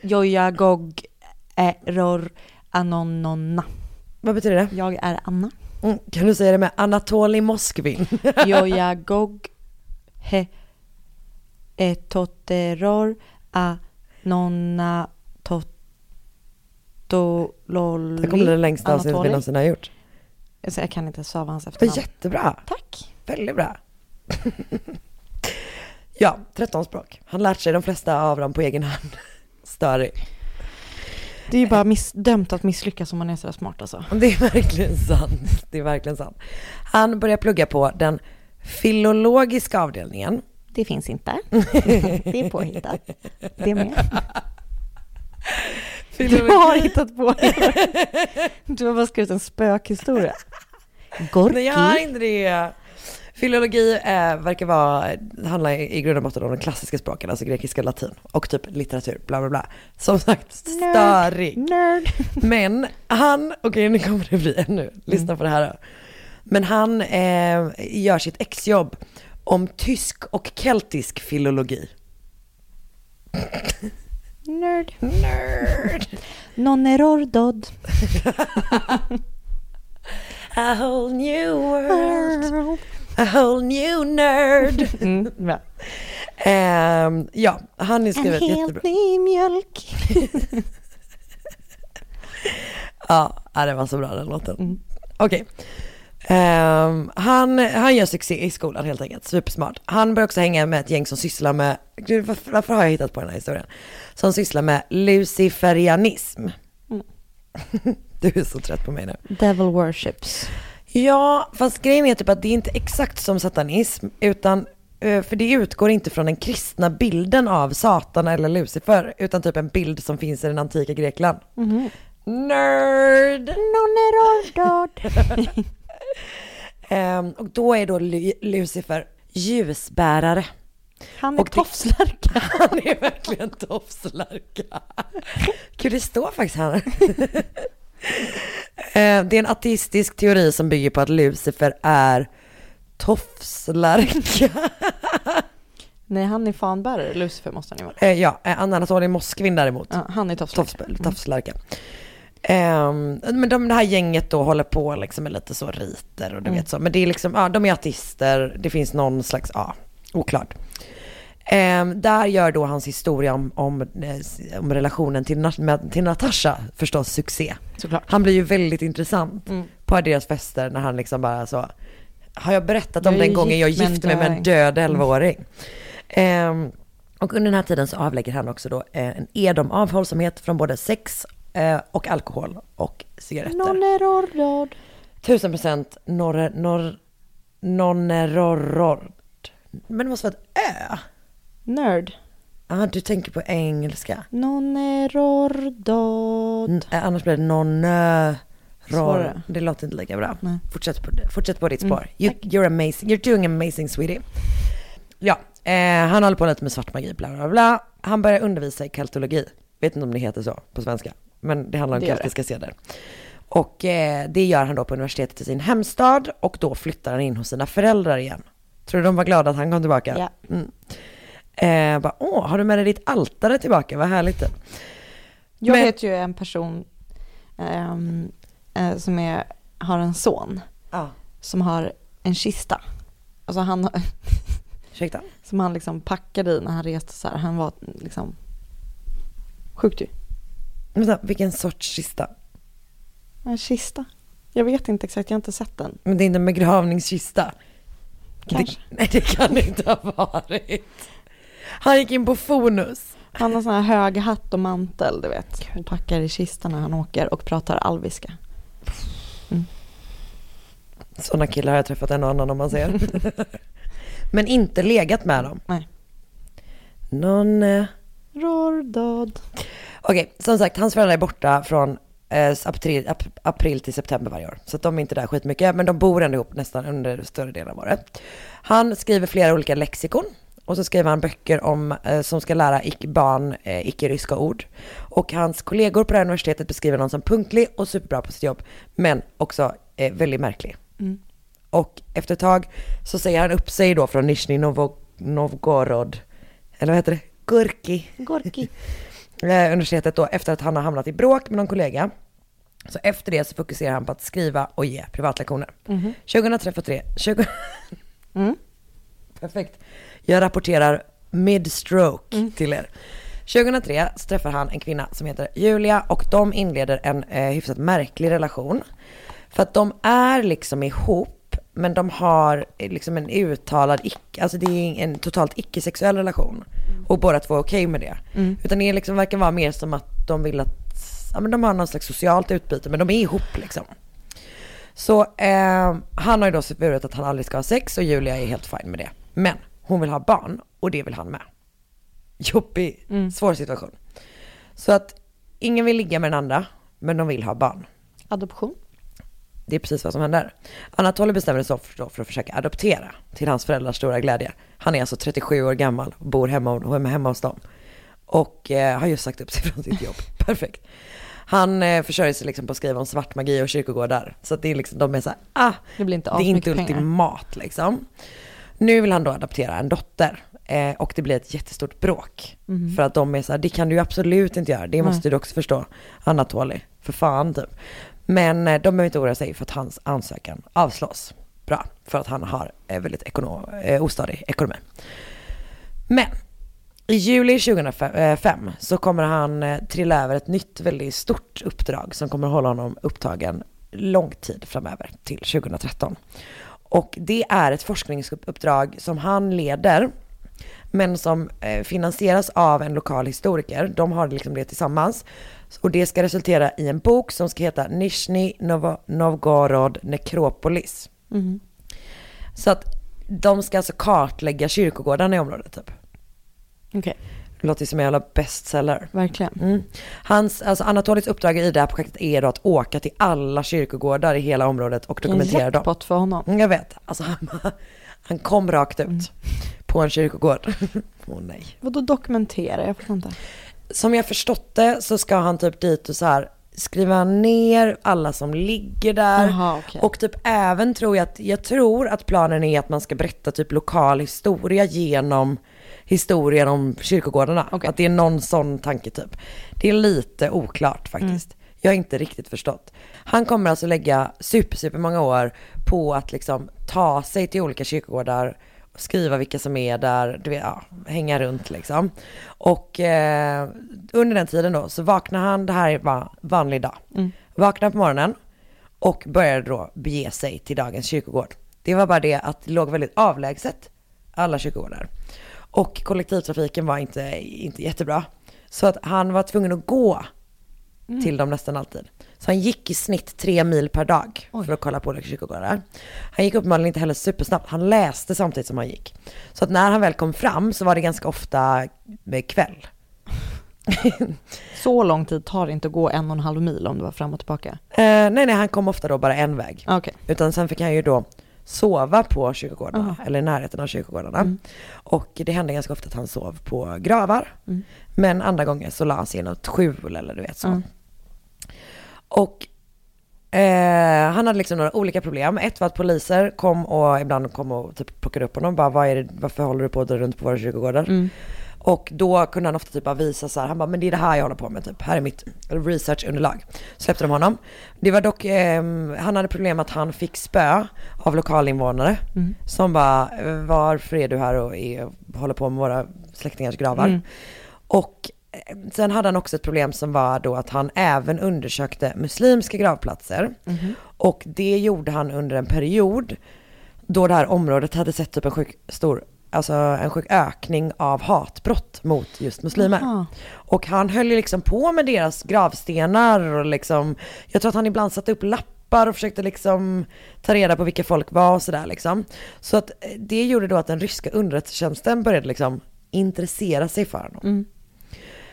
Joja, gog, error, anononna. Vad betyder det? Jag är Anna. Mm, kan du säga det med Anatoli Moskvin? Joja, gog, he, etoteror, anonna, totololi. Det kommer bli det längsta avsnittet vi någonsin har gjort. Alltså, jag kan inte stava hans efternamn. jättebra. Tack. Väldigt bra. ja, 13 språk. Han lärt sig de flesta av dem på egen hand. Störig. Det är ju bara miss, dömt att misslyckas om man är så smart alltså. Det är verkligen sant. Det är verkligen sant. Han börjar plugga på den filologiska avdelningen. Det finns inte. Det är påhittat. Det med. Du har hittat på det. Du har bara skrivit en spökhistoria. Gorki. Nej, jag har inte det. Filologi eh, verkar vara, handlar i i grund och botten om de klassiska språken, alltså grekiska latin. Och typ litteratur, bla bla bla. Som sagt, störig. Nerd. Men han, okej nu kommer det bli ännu, lyssna på det här då. Men han eh, gör sitt exjobb om tysk och keltisk filologi. Nerd. Nerd. Non error dod. A whole new world. A whole new nerd. Mm, bra. Ehm, ja, han är En skrivit jättebra. helt ny mjölk. Ja, det var så bra den låten. Okej. Ehm, han, han gör succé i skolan helt enkelt, supersmart. Han börjar också hänga med ett gäng som sysslar med, gud varför, varför har jag hittat på den här historien? Som sysslar med luciferianism. Mm. Du är så trött på mig nu. Devil worships. Ja, fast grejen är typ att det är inte exakt som satanism, utan eh, för det utgår inte från den kristna bilden av Satan eller Lucifer, utan typ en bild som finns i den antika Grekland. Mhm. Nerd! Non error Ehm, och då är då Lu- Lucifer ljusbärare. Han är Och det- tofslärka. Han är verkligen tofslärka. Gud, det står faktiskt här. Ehm, det är en ateistisk teori som bygger på att Lucifer är tofslärka. Nej, han är fanbärare. Lucifer måste han ju vara. Eh, ja, eh, Anatolij Moskvin däremot. Ja, han är tofslärka. Tofs- Tofslärka. Ehm, men de, det här gänget då håller på liksom med lite så riter och du Mm. vet så. Men det är liksom, ja de är artister, det finns någon slags, ja, oklart. Ehm, där gör då hans historia om, om, eh, om relationen till, med, till Natasha förstås succé. Såklart. Han blir ju väldigt intressant Mm. på deras fester när han liksom bara så, har jag berättat om Jag den gången jag gifte mig med en död döing. 11-åring? Ehm, och under den här tiden så avlägger han också då eh, en ed om avhållsamhet från både sex eh, och alkohol och cigaretter. Nonnerorrod. Tusen procent nonnerorrord. Men det måste vara ett ö. Nörd. Ja, du tänker på engelska. Nonnerordod. N- eh, annars blir det nonneror. Svårare. Det låter inte lika bra. Nej. Fortsätt, på, fortsätt på ditt Mm, spår. You, you're amazing. You're doing amazing sweetie. Ja, eh, han håller på lite med svart magi, bla bla bla. Han börjar undervisa i keltologi. Vet inte om det heter så på svenska. Men det handlar om Det det. keltiska seder. Och eh, det gör han då på universitetet i sin hemstad och då flyttar han in hos sina föräldrar igen. Tror du de var glada att han kom tillbaka? Ja. Mm. Eh, bara, åh, har du med dig ditt altare tillbaka? Vad härligt. typ. Jag Men- vet ju en person ehm, eh, som är, har en son Ja. som har en kista. Alltså han, Ursäkta? som han liksom packade i när han reste så här. Han var liksom sjukt ju. Vänta, vilken sorts kista? En kista. Jag vet inte exakt, jag har inte sett den. Men det är inte en begravningskista. Kanske. Det, nej, det kan det inte ha varit. Han gick in på Fonus. Han har sån här hög hatt och mantel, du vet. Och packar i kistan när han åker och pratar alviska. Sådana killar har jag träffat en och annan om man ser. Men inte legat med dem. Nej. Någon... Eh... Rordod. Okej, som sagt, hans föräldrar är borta från eh, april, ap, april till september varje år. Så de är inte där skitmycket, men de bor ändå ihop nästan under större delen av året. Han skriver flera olika lexikon. Och så skriver han böcker om, eh, som ska lära icke barn eh, icke-ryska ord. Och hans kollegor på det här universitetet beskriver honom som punktlig och superbra på sitt jobb. Men också eh, väldigt märklig. Mm. Och efter ett tag så säger han upp sig då från Nizjnij Novgorod, eller vad heter det? Gurki. Gorki. Eh, universitetet då efter att han har hamnat i bråk med någon kollega. Så efter det så fokuserar han på att skriva och ge privatlektioner. Mhm. 2003, 20... Mm. Perfekt. Jag rapporterar mid-stroke Mm. till er. 2003 så träffar han en kvinna som heter Julia och de inleder en eh, hyfsat märklig relation. För att de är liksom ihop, men de har eh, liksom en uttalad, icke, alltså det är en totalt icke-sexuell relation. Och båda två är okej med det. Mm. Utan det liksom, verkar vara mer som att de vill att, ja men de har någon slags socialt utbyte, men de är ihop liksom. Så eh, han har ju då svurit att han aldrig ska ha sex och Julia är helt fine med det. Men hon vill ha barn och det vill han med. Jobbig, Mm. svår situation. Så att ingen vill ligga med den andra, men de vill ha barn. Adoption. Det är precis vad som händer. Anatoly bestämmer sig för, för att försöka adoptera till hans föräldrars stora glädje. Han är alltså 37 år gammal och bor hemma, och hemma hos dem. Och eh, har just sagt upp sig från sitt jobb. Perfekt. Han eh, försörjer sig liksom på att skriva om svart magi och kyrkogårdar. Så att det är liksom, de är så här, ah, Det blir inte det är inte asmycket pengar. ultimat liksom. Nu vill han då adoptera en dotter. Eh, och det blir ett jättestort bråk. Mhm. För att de är så här, det kan du ju absolut inte göra. Det Nej. måste du också förstå. Anatoly, för fan typ. Men eh, de behöver inte oroa sig för att hans ansökan avslås. Bra, för att han har eh, väldigt ekonom, eh, ostadig ekonomi. Men i juli 2005 så kommer han trilla över ett nytt väldigt stort uppdrag som kommer hålla honom upptagen lång tid framöver till 2013. Och det är ett forskningsuppdrag som han leder men som finansieras av en lokal historiker. De har liksom det tillsammans. Och det ska resultera i en bok som ska heta Novo- Novgorod Necropolis. Mhm. Så att de ska alltså kartlägga kyrkogårdarna i området typ. Okej, Det låter som en jävla bestseller. verkligen. Mm. Hans, alltså Anatolis uppdrag i det här projektet är då att åka till alla kyrkogårdar i hela området och En dokumentera dem. jackpot för honom. Mm, Jag vet, alltså han, han kom rakt ut på en kyrkogård. Åh nej. Vadå dokumentera? Jag förstår inte. Som jag förstått det så ska han typ dit och så här skriva ner alla som ligger där. Jaha, okej. Och typ även tror jag att, jag tror att planen är att man ska berätta typ lokal historia genom historien om kyrkogårdarna. Att det är någon sån tanke typ. Det är lite oklart faktiskt. Jag har inte riktigt förstått. Han kommer alltså lägga super, super många år på att liksom ta sig till olika kyrkogårdar skriva vilka som är där, du vet, ja, hänga runt liksom. Och eh, under den tiden då så vaknar han, det här var vanlig dag, Mm. vaknar på morgonen och började då bege sig till dagens kyrkogård. Det var bara det att det låg väldigt avlägset, alla kyrkogårdar. Och kollektivtrafiken var inte, inte jättebra. Så att han var tvungen att gå Mm. till dem nästan alltid. Så han gick i snitt tre mil per dag för att kolla på olika kyrkogårdar. Han gick uppenbarligen inte heller supersnabbt, han läste samtidigt som han gick. Så att när han väl kom fram så var det ganska ofta med kväll. Så lång tid tar det inte att gå en och en halv mil om du var fram och tillbaka? Eh, nej, nej, han kom ofta då bara en väg. Okej. Utan sen fick han ju då sova på kyrkogårdarna, Aha. eller i närheten av kyrkogårdarna. Mm. Och det hände ganska ofta att han sov på gravar. Mm. Men andra gånger så la han sig i något skjul eller du vet så. Mm. Och eh, han hade liksom några olika problem. Ett var att poliser kom och ibland kom och typ plockade upp honom. Bara, Vad är det, varför håller du på att dra runt på våra kyrkogårdar? Mm. Och då kunde han ofta typ bara visa så här, han bara, men det är det här jag håller på med typ, här är mitt researchunderlag. Släppte de honom. Det var dock, ehm, han hade problem att han fick spö av lokalinvånare. Mm. Som bara, "Eh, varför är du här och är, håller på med våra släktingars gravar? Mm. Och eh, sen hade han också ett problem som var då att han även undersökte muslimska gravplatser. Mhm. Och det gjorde han under en period då det här området hade sett typ en sjuk stor, alltså en sjuk ökning av hatbrott mot just muslimer. Jaha. Och han höll ju liksom på med deras gravstenar och liksom, jag tror att han ibland satte upp lappar och försökte liksom ta reda på vilka folk var och sådär liksom. Så att eh, det gjorde då att den ryska underrättelsetjänsten började liksom intressera sig för honom. Mm.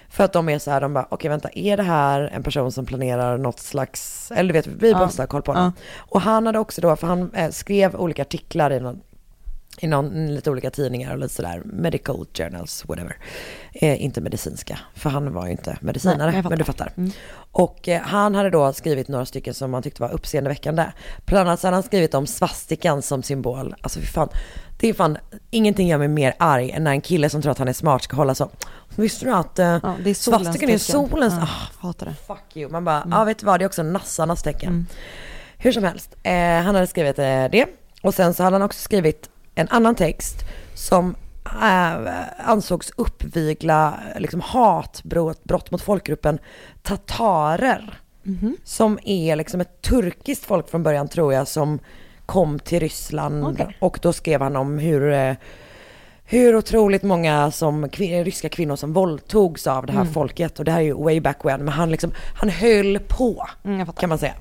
För att de är så här, de bara, okej vänta, är det här en person som planerar något slags, eller du vet, vi Ja. måste ha koll på honom. Och han hade också då, för han eh, skrev olika artiklar i någon, i någon, lite olika tidningar och lite sådär, medical journals, whatever. Eh, inte medicinska, för han var ju inte medicinare, Nej, men du fattar. Mm. Och eh, han hade då skrivit några stycken som han tyckte var uppseendeväckande. Bland annat så hade han skrivit om svastikan som symbol. Alltså fy fan, det är fan, ingenting gör mig mer arg än när en kille som tror att han är smart ska hålla så. Visste du att eh, Ja, det är solens svastikan är solens? Ja, Ah, hatar det. fuck you. Man bara, ja vet du vad, det är också nassarnas tecken. Hur som helst, eh, han hade skrivit eh, det. Och sen så hade han också skrivit en annan text som eh, ansågs uppvigla liksom, hatbrott brott mot folkgruppen tatarer. Som är liksom ett turkiskt folk från början tror jag som kom till Ryssland. Okej. Och då skrev han om hur eh, hur otroligt många som, kvin- ryska kvinnor som våldtogs av det här Mm. folket. Och det här är ju way back when. Men han liksom, han höll på Mm, kan man säga.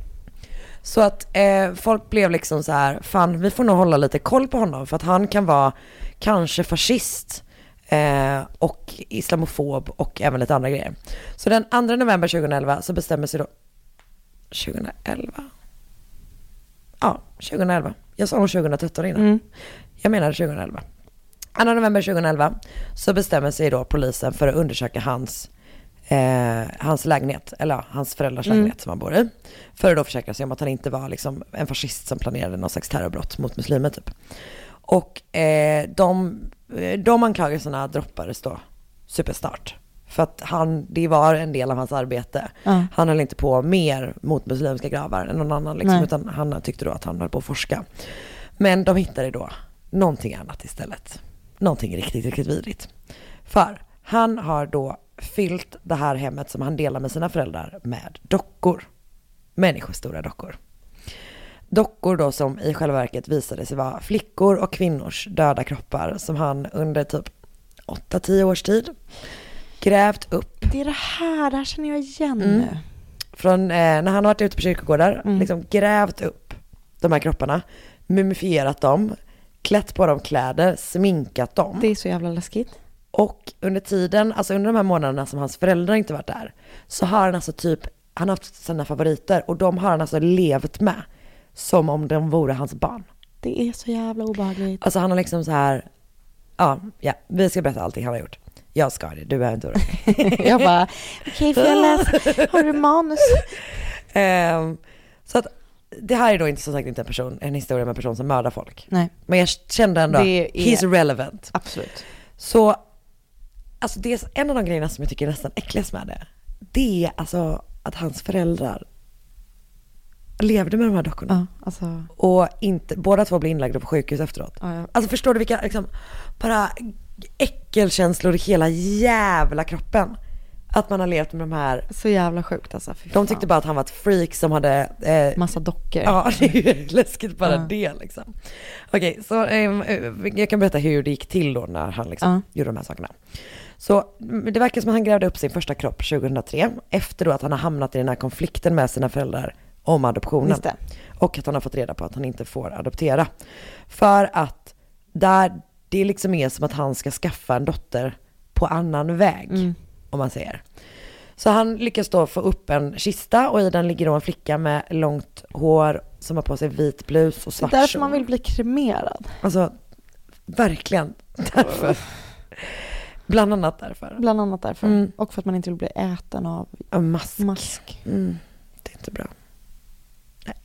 Så att eh, folk blev liksom så här, fan vi får nog hålla lite koll på honom. För att han kan vara kanske fascist. Eh, och islamofob och även lite andra grejer. Så den 2 november 2011 så bestämmer sig då, 2011? Ja, 2011. Jag sa nog 2013 innan. Mm. Jag menar 2011. 2 november 2011 så bestämmer sig då polisen för att undersöka hans, eh, hans lägenhet, eller ja, hans föräldrars Mm. lägenhet som han bor i. För att då försäkra sig om att han inte var liksom en fascist som planerade någon slags terrorbrott mot muslimer typ. Och eh, de, eh, de anklagelserna droppades då supersnart. För att han, det var en del av hans arbete. Ja. Han höll inte på mer mot muslimska gravar än någon annan liksom, Nej. utan han tyckte då att han höll på att forska. Men de hittade då någonting annat istället. Någonting riktigt, riktigt vidrigt. För han har då fyllt det här hemmet som han delar med sina föräldrar med dockor. Människostora dockor. Dockor då som i själva verket visade sig vara flickor och kvinnors döda kroppar som han under typ 8-10 års tid grävt upp. Det är det här, det här känner jag igen Mm. nu. Från eh, när han har varit ute på kyrkogårdar, Mm. liksom grävt upp de här kropparna, mumifierat dem, klätt på dem kläder, sminkat dem. Det är så jävla läskigt. Och under tiden, alltså under de här månaderna som hans föräldrar inte varit där, så har han alltså typ, han har haft sina favoriter och de har han alltså levt med som om de vore hans barn. Det är så jävla obehagligt. Alltså han har liksom så här, ja, ja, vi ska berätta allting han har gjort. Jag ska det, du behöver inte oroa jag bara, okej får jag läsa, har du manus? Ehm, så att det här är då inte som sagt inte en person, en historia med en person som mördar folk. Nej. Men jag kände ändå, Det är- he's relevant. Absolut. Så, alltså det är en av de grejerna som jag tycker är nästan äckligast med det. Det är alltså att hans föräldrar levde med de här dockorna. Ja, alltså, Och inte, båda två blev inlagda på sjukhus efteråt. ja, ja. Alltså förstår du vilka, liksom, bara äckelkänslor i hela jävla kroppen. Att man har levt med de här, Så jävla sjukt alltså. De tyckte bara att han var ett freak som hade eh, Massa dockor. Ja, det är ju läskigt bara det liksom. Okej, så ehm, eh, jag kan berätta hur det gick till då när han liksom gjorde de här sakerna. Så mm, det verkar som att han grävde upp sin första kropp 2003, efter då att han har hamnat i den här konflikten med sina föräldrar om adoptionen. Och att han har fått reda på att han inte får adoptera. För att där, det liksom är som att han ska skaffa en dotter på annan väg, Mm. om man säger. Så han lyckas då få upp en kista och i den ligger då en flicka med långt hår som har på sig vit blus och Det är svart därför man vill bli kremerad. Alltså, verkligen därför. Bland annat därför. Bland annat därför. Mm. Och för att man inte vill bli äten av En mask. mask. Mm, det är inte bra.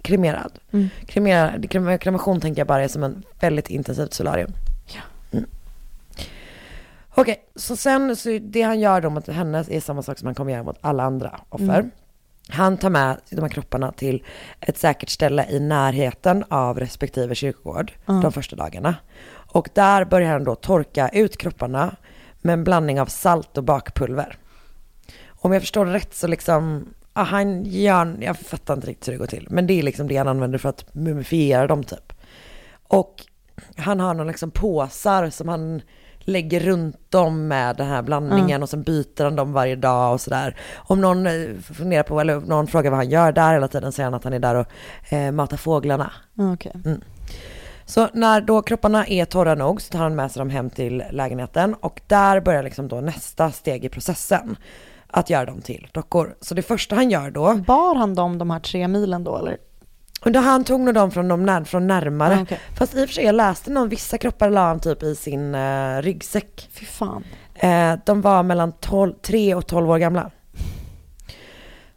Kremerad. Mm. Kremerad. krem- Kremation tänker jag bara är som en väldigt intensivt solarium. Ja. Mm. Okej, så sen så det han gör då mot henne är samma sak som han kommer göra mot alla andra offer. Mm. Han tar med de här kropparna till ett säkert ställe i närheten av respektive kyrkogård de första dagarna. Och där börjar han då torka ut kropparna med en blandning av salt och bakpulver. Om jag förstår rätt så liksom, ja, han gör, jag fattar inte riktigt hur det går till, men det är liksom det han använder för att mumifiera dem typ. Och han har någon liksom påsar som han lägger runt om med den här blandningen Mm. och sen byter han dem varje dag och sådär. Om någon eh, funderar på, eller någon frågar vad han gör där hela tiden säger han att han är där och eh, matar fåglarna. Ja, Okej. Så när då kropparna är torra nog så tar han med sig dem hem till lägenheten och där börjar liksom då nästa steg i processen. Att göra dem till dockor. Så det första han gör då, Bar han dem de här tre milen då eller? då han tog nog dem från, de när, från närmare. Ja, okej. Fast i och för sig jag läste någon, vissa kroppar la han typ i sin eh, ryggsäck. Fy fan. Eh, de var mellan 12, 3 och 12 år gamla.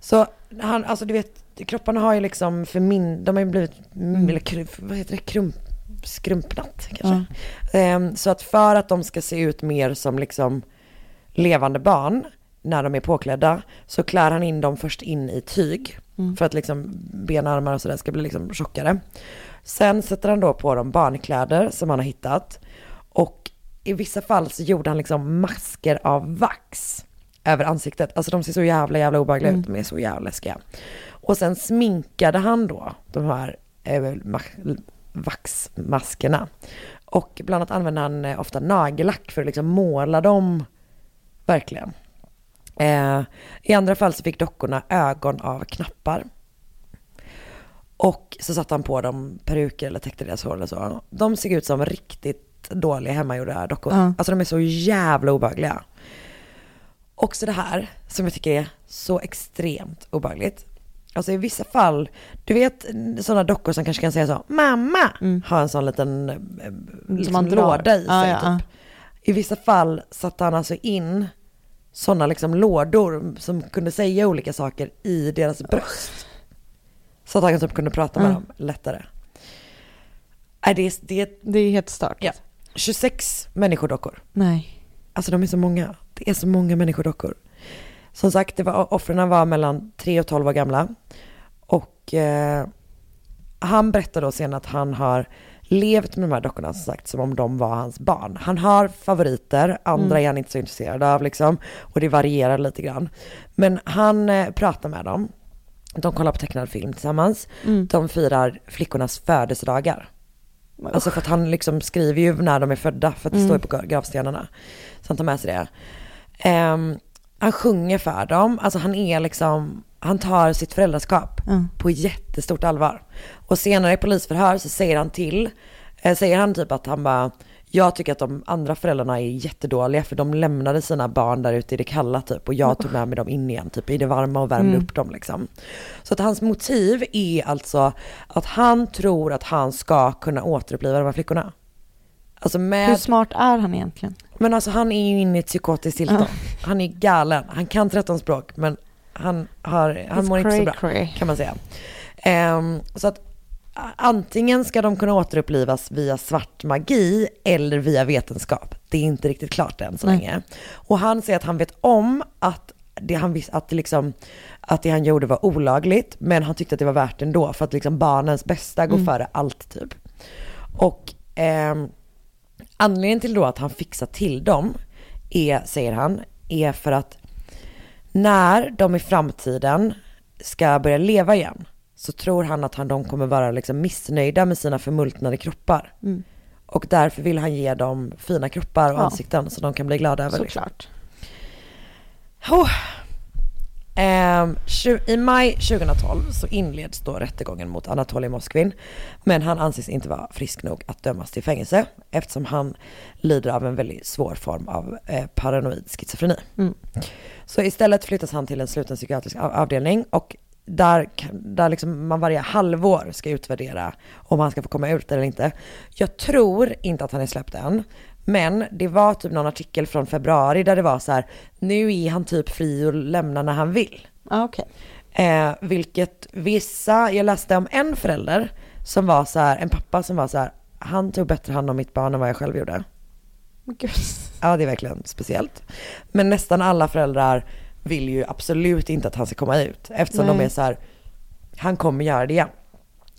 Så han, alltså du vet, kropparna har ju liksom för min, de har ju blivit, Mm. eller vad heter det, krump, skrumpnat kanske. Eh, så att för att de ska se ut mer som liksom levande barn när de är påklädda så klär han in dem först in i tyg Mm. för att liksom ben, armar och sådär ska bli liksom tjockare. Sen sätter han då på dem barnkläder som han har hittat och i vissa fall så gjorde han liksom masker av vax över ansiktet. Alltså de ser så jävla jävla obehagliga Mm. ut, de är så jävla läskiga. Och sen sminkade han då de här eh, vaxmaskerna. Och bland annat använde han eh, ofta nagellack för att liksom måla dem verkligen. Eh, I andra fall så fick dockorna ögon av knappar. Och så satte han på dem peruker eller täckte deras hår eller så. De såg ut som riktigt dåliga hemmagjorda dockor. Ja. Alltså de är så jävla obehagliga. Också det här som jag tycker är så extremt obehagligt. Alltså i vissa fall, du vet sådana dockor som kanske kan säga så, mamma, har en sån liten eh, liksom, man drar. låda i sig Ja, ja, typ. I vissa fall satte han alltså in sådana liksom lådor som kunde säga olika saker i deras bröst. Så att han typ kunde prata med Mm. dem lättare. Nej, det, är, det, är, Det är helt stört. ja, 26 människodockor. Nej. Alltså de är så många. Det är så många människodockor. Som sagt, det var, offren var mellan 3 och 12 år gamla. Och eh, han berättar då sen att han har levt med de här dockorna som sagt som om de var hans barn. Han har favoriter, andra Mm. är han inte så intresserad av liksom. Och det varierar lite grann. Men han eh, pratar med dem. De kollar på tecknad film tillsammans. Mm. De firar flickornas födelsedagar. Alltså för att han liksom skriver ju när de är födda, för att det Mm. står ju på gravstenarna. Så han tar med sig det. Ehm, han sjunger för dem, alltså han är liksom, han tar sitt föräldraskap Mm. på jättestort allvar. Och senare i polisförhör så säger han till, eh, säger han typ att han bara, jag tycker att de andra föräldrarna är jättedåliga för de lämnade sina barn där ute i det kalla typ och jag tog med mig dem in igen typ i det varma och värmde Mm. upp dem liksom. Så att hans motiv är alltså att han tror att han ska kunna återuppliva de här flickorna. Alltså med... Hur smart är han egentligen? Men alltså han är ju inne i ett psykotiskt tillstånd. Han är galen. Han kan 13 språk men han, har, han It's mår inte så cray bra cray. kan man säga. Ehm, så att antingen ska de kunna återupplivas via svart magi eller via vetenskap. Det är inte riktigt klart än så Nej. länge. Och han säger att han vet om att det han att det liksom, att det han gjorde var olagligt, men han tyckte att det var värt ändå för att liksom barnens bästa går Mm. före allt typ. Och ehm, anledningen till då att han fixar till dem är, säger han, är för att när de i framtiden ska börja leva igen så tror han att han, de kommer vara liksom missnöjda med sina förmultnade kroppar. Mm. Och därför vill han ge dem fina kroppar och Ja. ansikten så de kan bli glada över. liksom. Såklart. Oh. Ehm, I maj 2012 så inleds då rättegången mot Anatolij Moskvin. Men han anses inte vara frisk nog att dömas till fängelse eftersom han lider av en väldigt svår form av eh, paranoid schizofreni. Mm. Så istället flyttas han till en sluten psykiatrisk av- avdelning och där, där liksom man varje halvår ska utvärdera om han ska få komma ut eller inte. Jag tror inte att han är släppt än. Men det var typ någon artikel från februari där det var så här, nu är han typ fri att lämna när han vill. Okej. Eh, vilket vissa, jag läste om en förälder som var så här, en pappa som var så här, han tog bättre hand om mitt barn än vad jag själv gjorde. Gud. Ja, det är verkligen speciellt. Men nästan alla föräldrar vill ju absolut inte att han ska komma ut. Eftersom de Nej. är så här, han kommer göra det igen.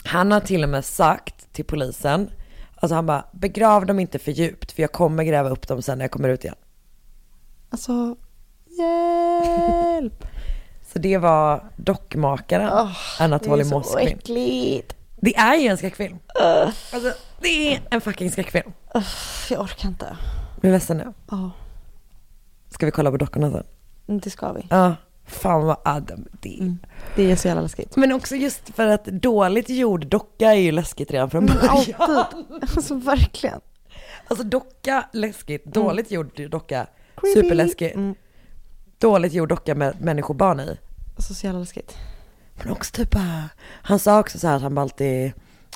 Han har till och med sagt till polisen, alltså han bara, begrav dem inte för djupt för jag kommer gräva upp dem sen när jag kommer ut igen. Alltså, hjälp. Så det var dockmakaren Anatoly det är så Moskvin. äckligt. Det är ju en skräckfilm. Alltså, det är en fucking skräckfilm. Jag orkar inte. Blir du ledsen nu? Ja, Ska vi kolla på dockorna sen? det ska vi. Ja, fan vad Adam det är. Det är så jävla läskigt. Men också just för att dåligt gjord docka är ju läskigt redan från början. alltid. Alltså verkligen. Alltså docka läskigt, dåligt gjord docka Creepy. superläskigt. Mm. Dåligt gjord docka med människobarn i. Alltså så jävla läskigt. Men också typ bara, han sa också så här att han alltid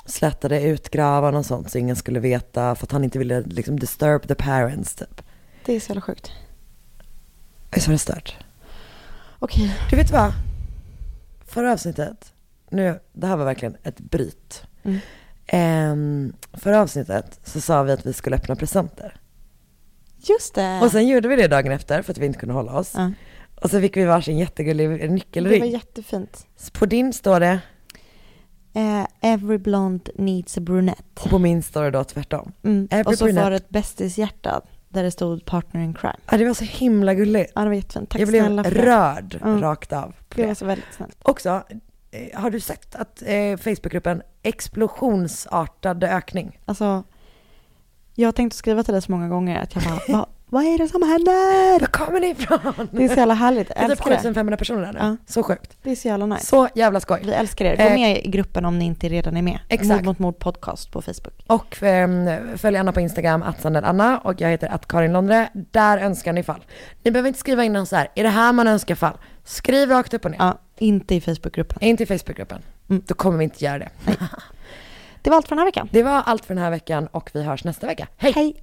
slätade ut gravarna och sånt så ingen skulle veta för att han inte ville liksom disturb the parents typ. Det är så jävla sjukt. Visst var det stört? Okej. Du vet vad? Förra avsnittet, nu, det här var verkligen ett bryt. Mm. Ehm, förra avsnittet så sa vi att vi skulle öppna presenter. Just det. Och sen gjorde vi det dagen efter för att vi inte kunde hålla oss. Ja. Och så fick vi varsin jättegullig det var nyckelring. jättefint. På din står det, Eh, every blonde needs a brunette. och på min står det då tvärtom. Mm. Every Och så brunette. var det ett bästishjärta där det stod partner in crime. Ja, det var så himla gulligt. Ja, det var jättefint. Tack jag blev snälla för rörd Mm. rakt av. Det var så väldigt snällt. Också, eh, har du sett att eh, Facebookgruppen explosionsartad ökning? Alltså, jag har tänkt skriva till dig så många gånger att jag bara, vad, vad är det som händer? Var kommer det ifrån? Det är så jävla härligt. Det Jag är typ älskar det. 7500 personer där nu. Ja. Så sjukt. Det är så jävla nice. Så jävla skoj. Vi älskar er. Gå Eh, med i gruppen om ni inte redan är med. Exakt. Mord mot mord podcast på Facebook. Och eh, följ Anna på Instagram, Anna och jag heter att Karin Londre. Där önskar ni fall. Ni behöver inte skriva in någon så här, är det här man önskar fall? Skriv rakt upp och ner. Ja, inte i Facebookgruppen. Inte i Facebookgruppen. Mm. Då kommer vi inte göra det. Det var allt för den här veckan. Det var allt för den här veckan och vi hörs nästa vecka. Hej! Hej!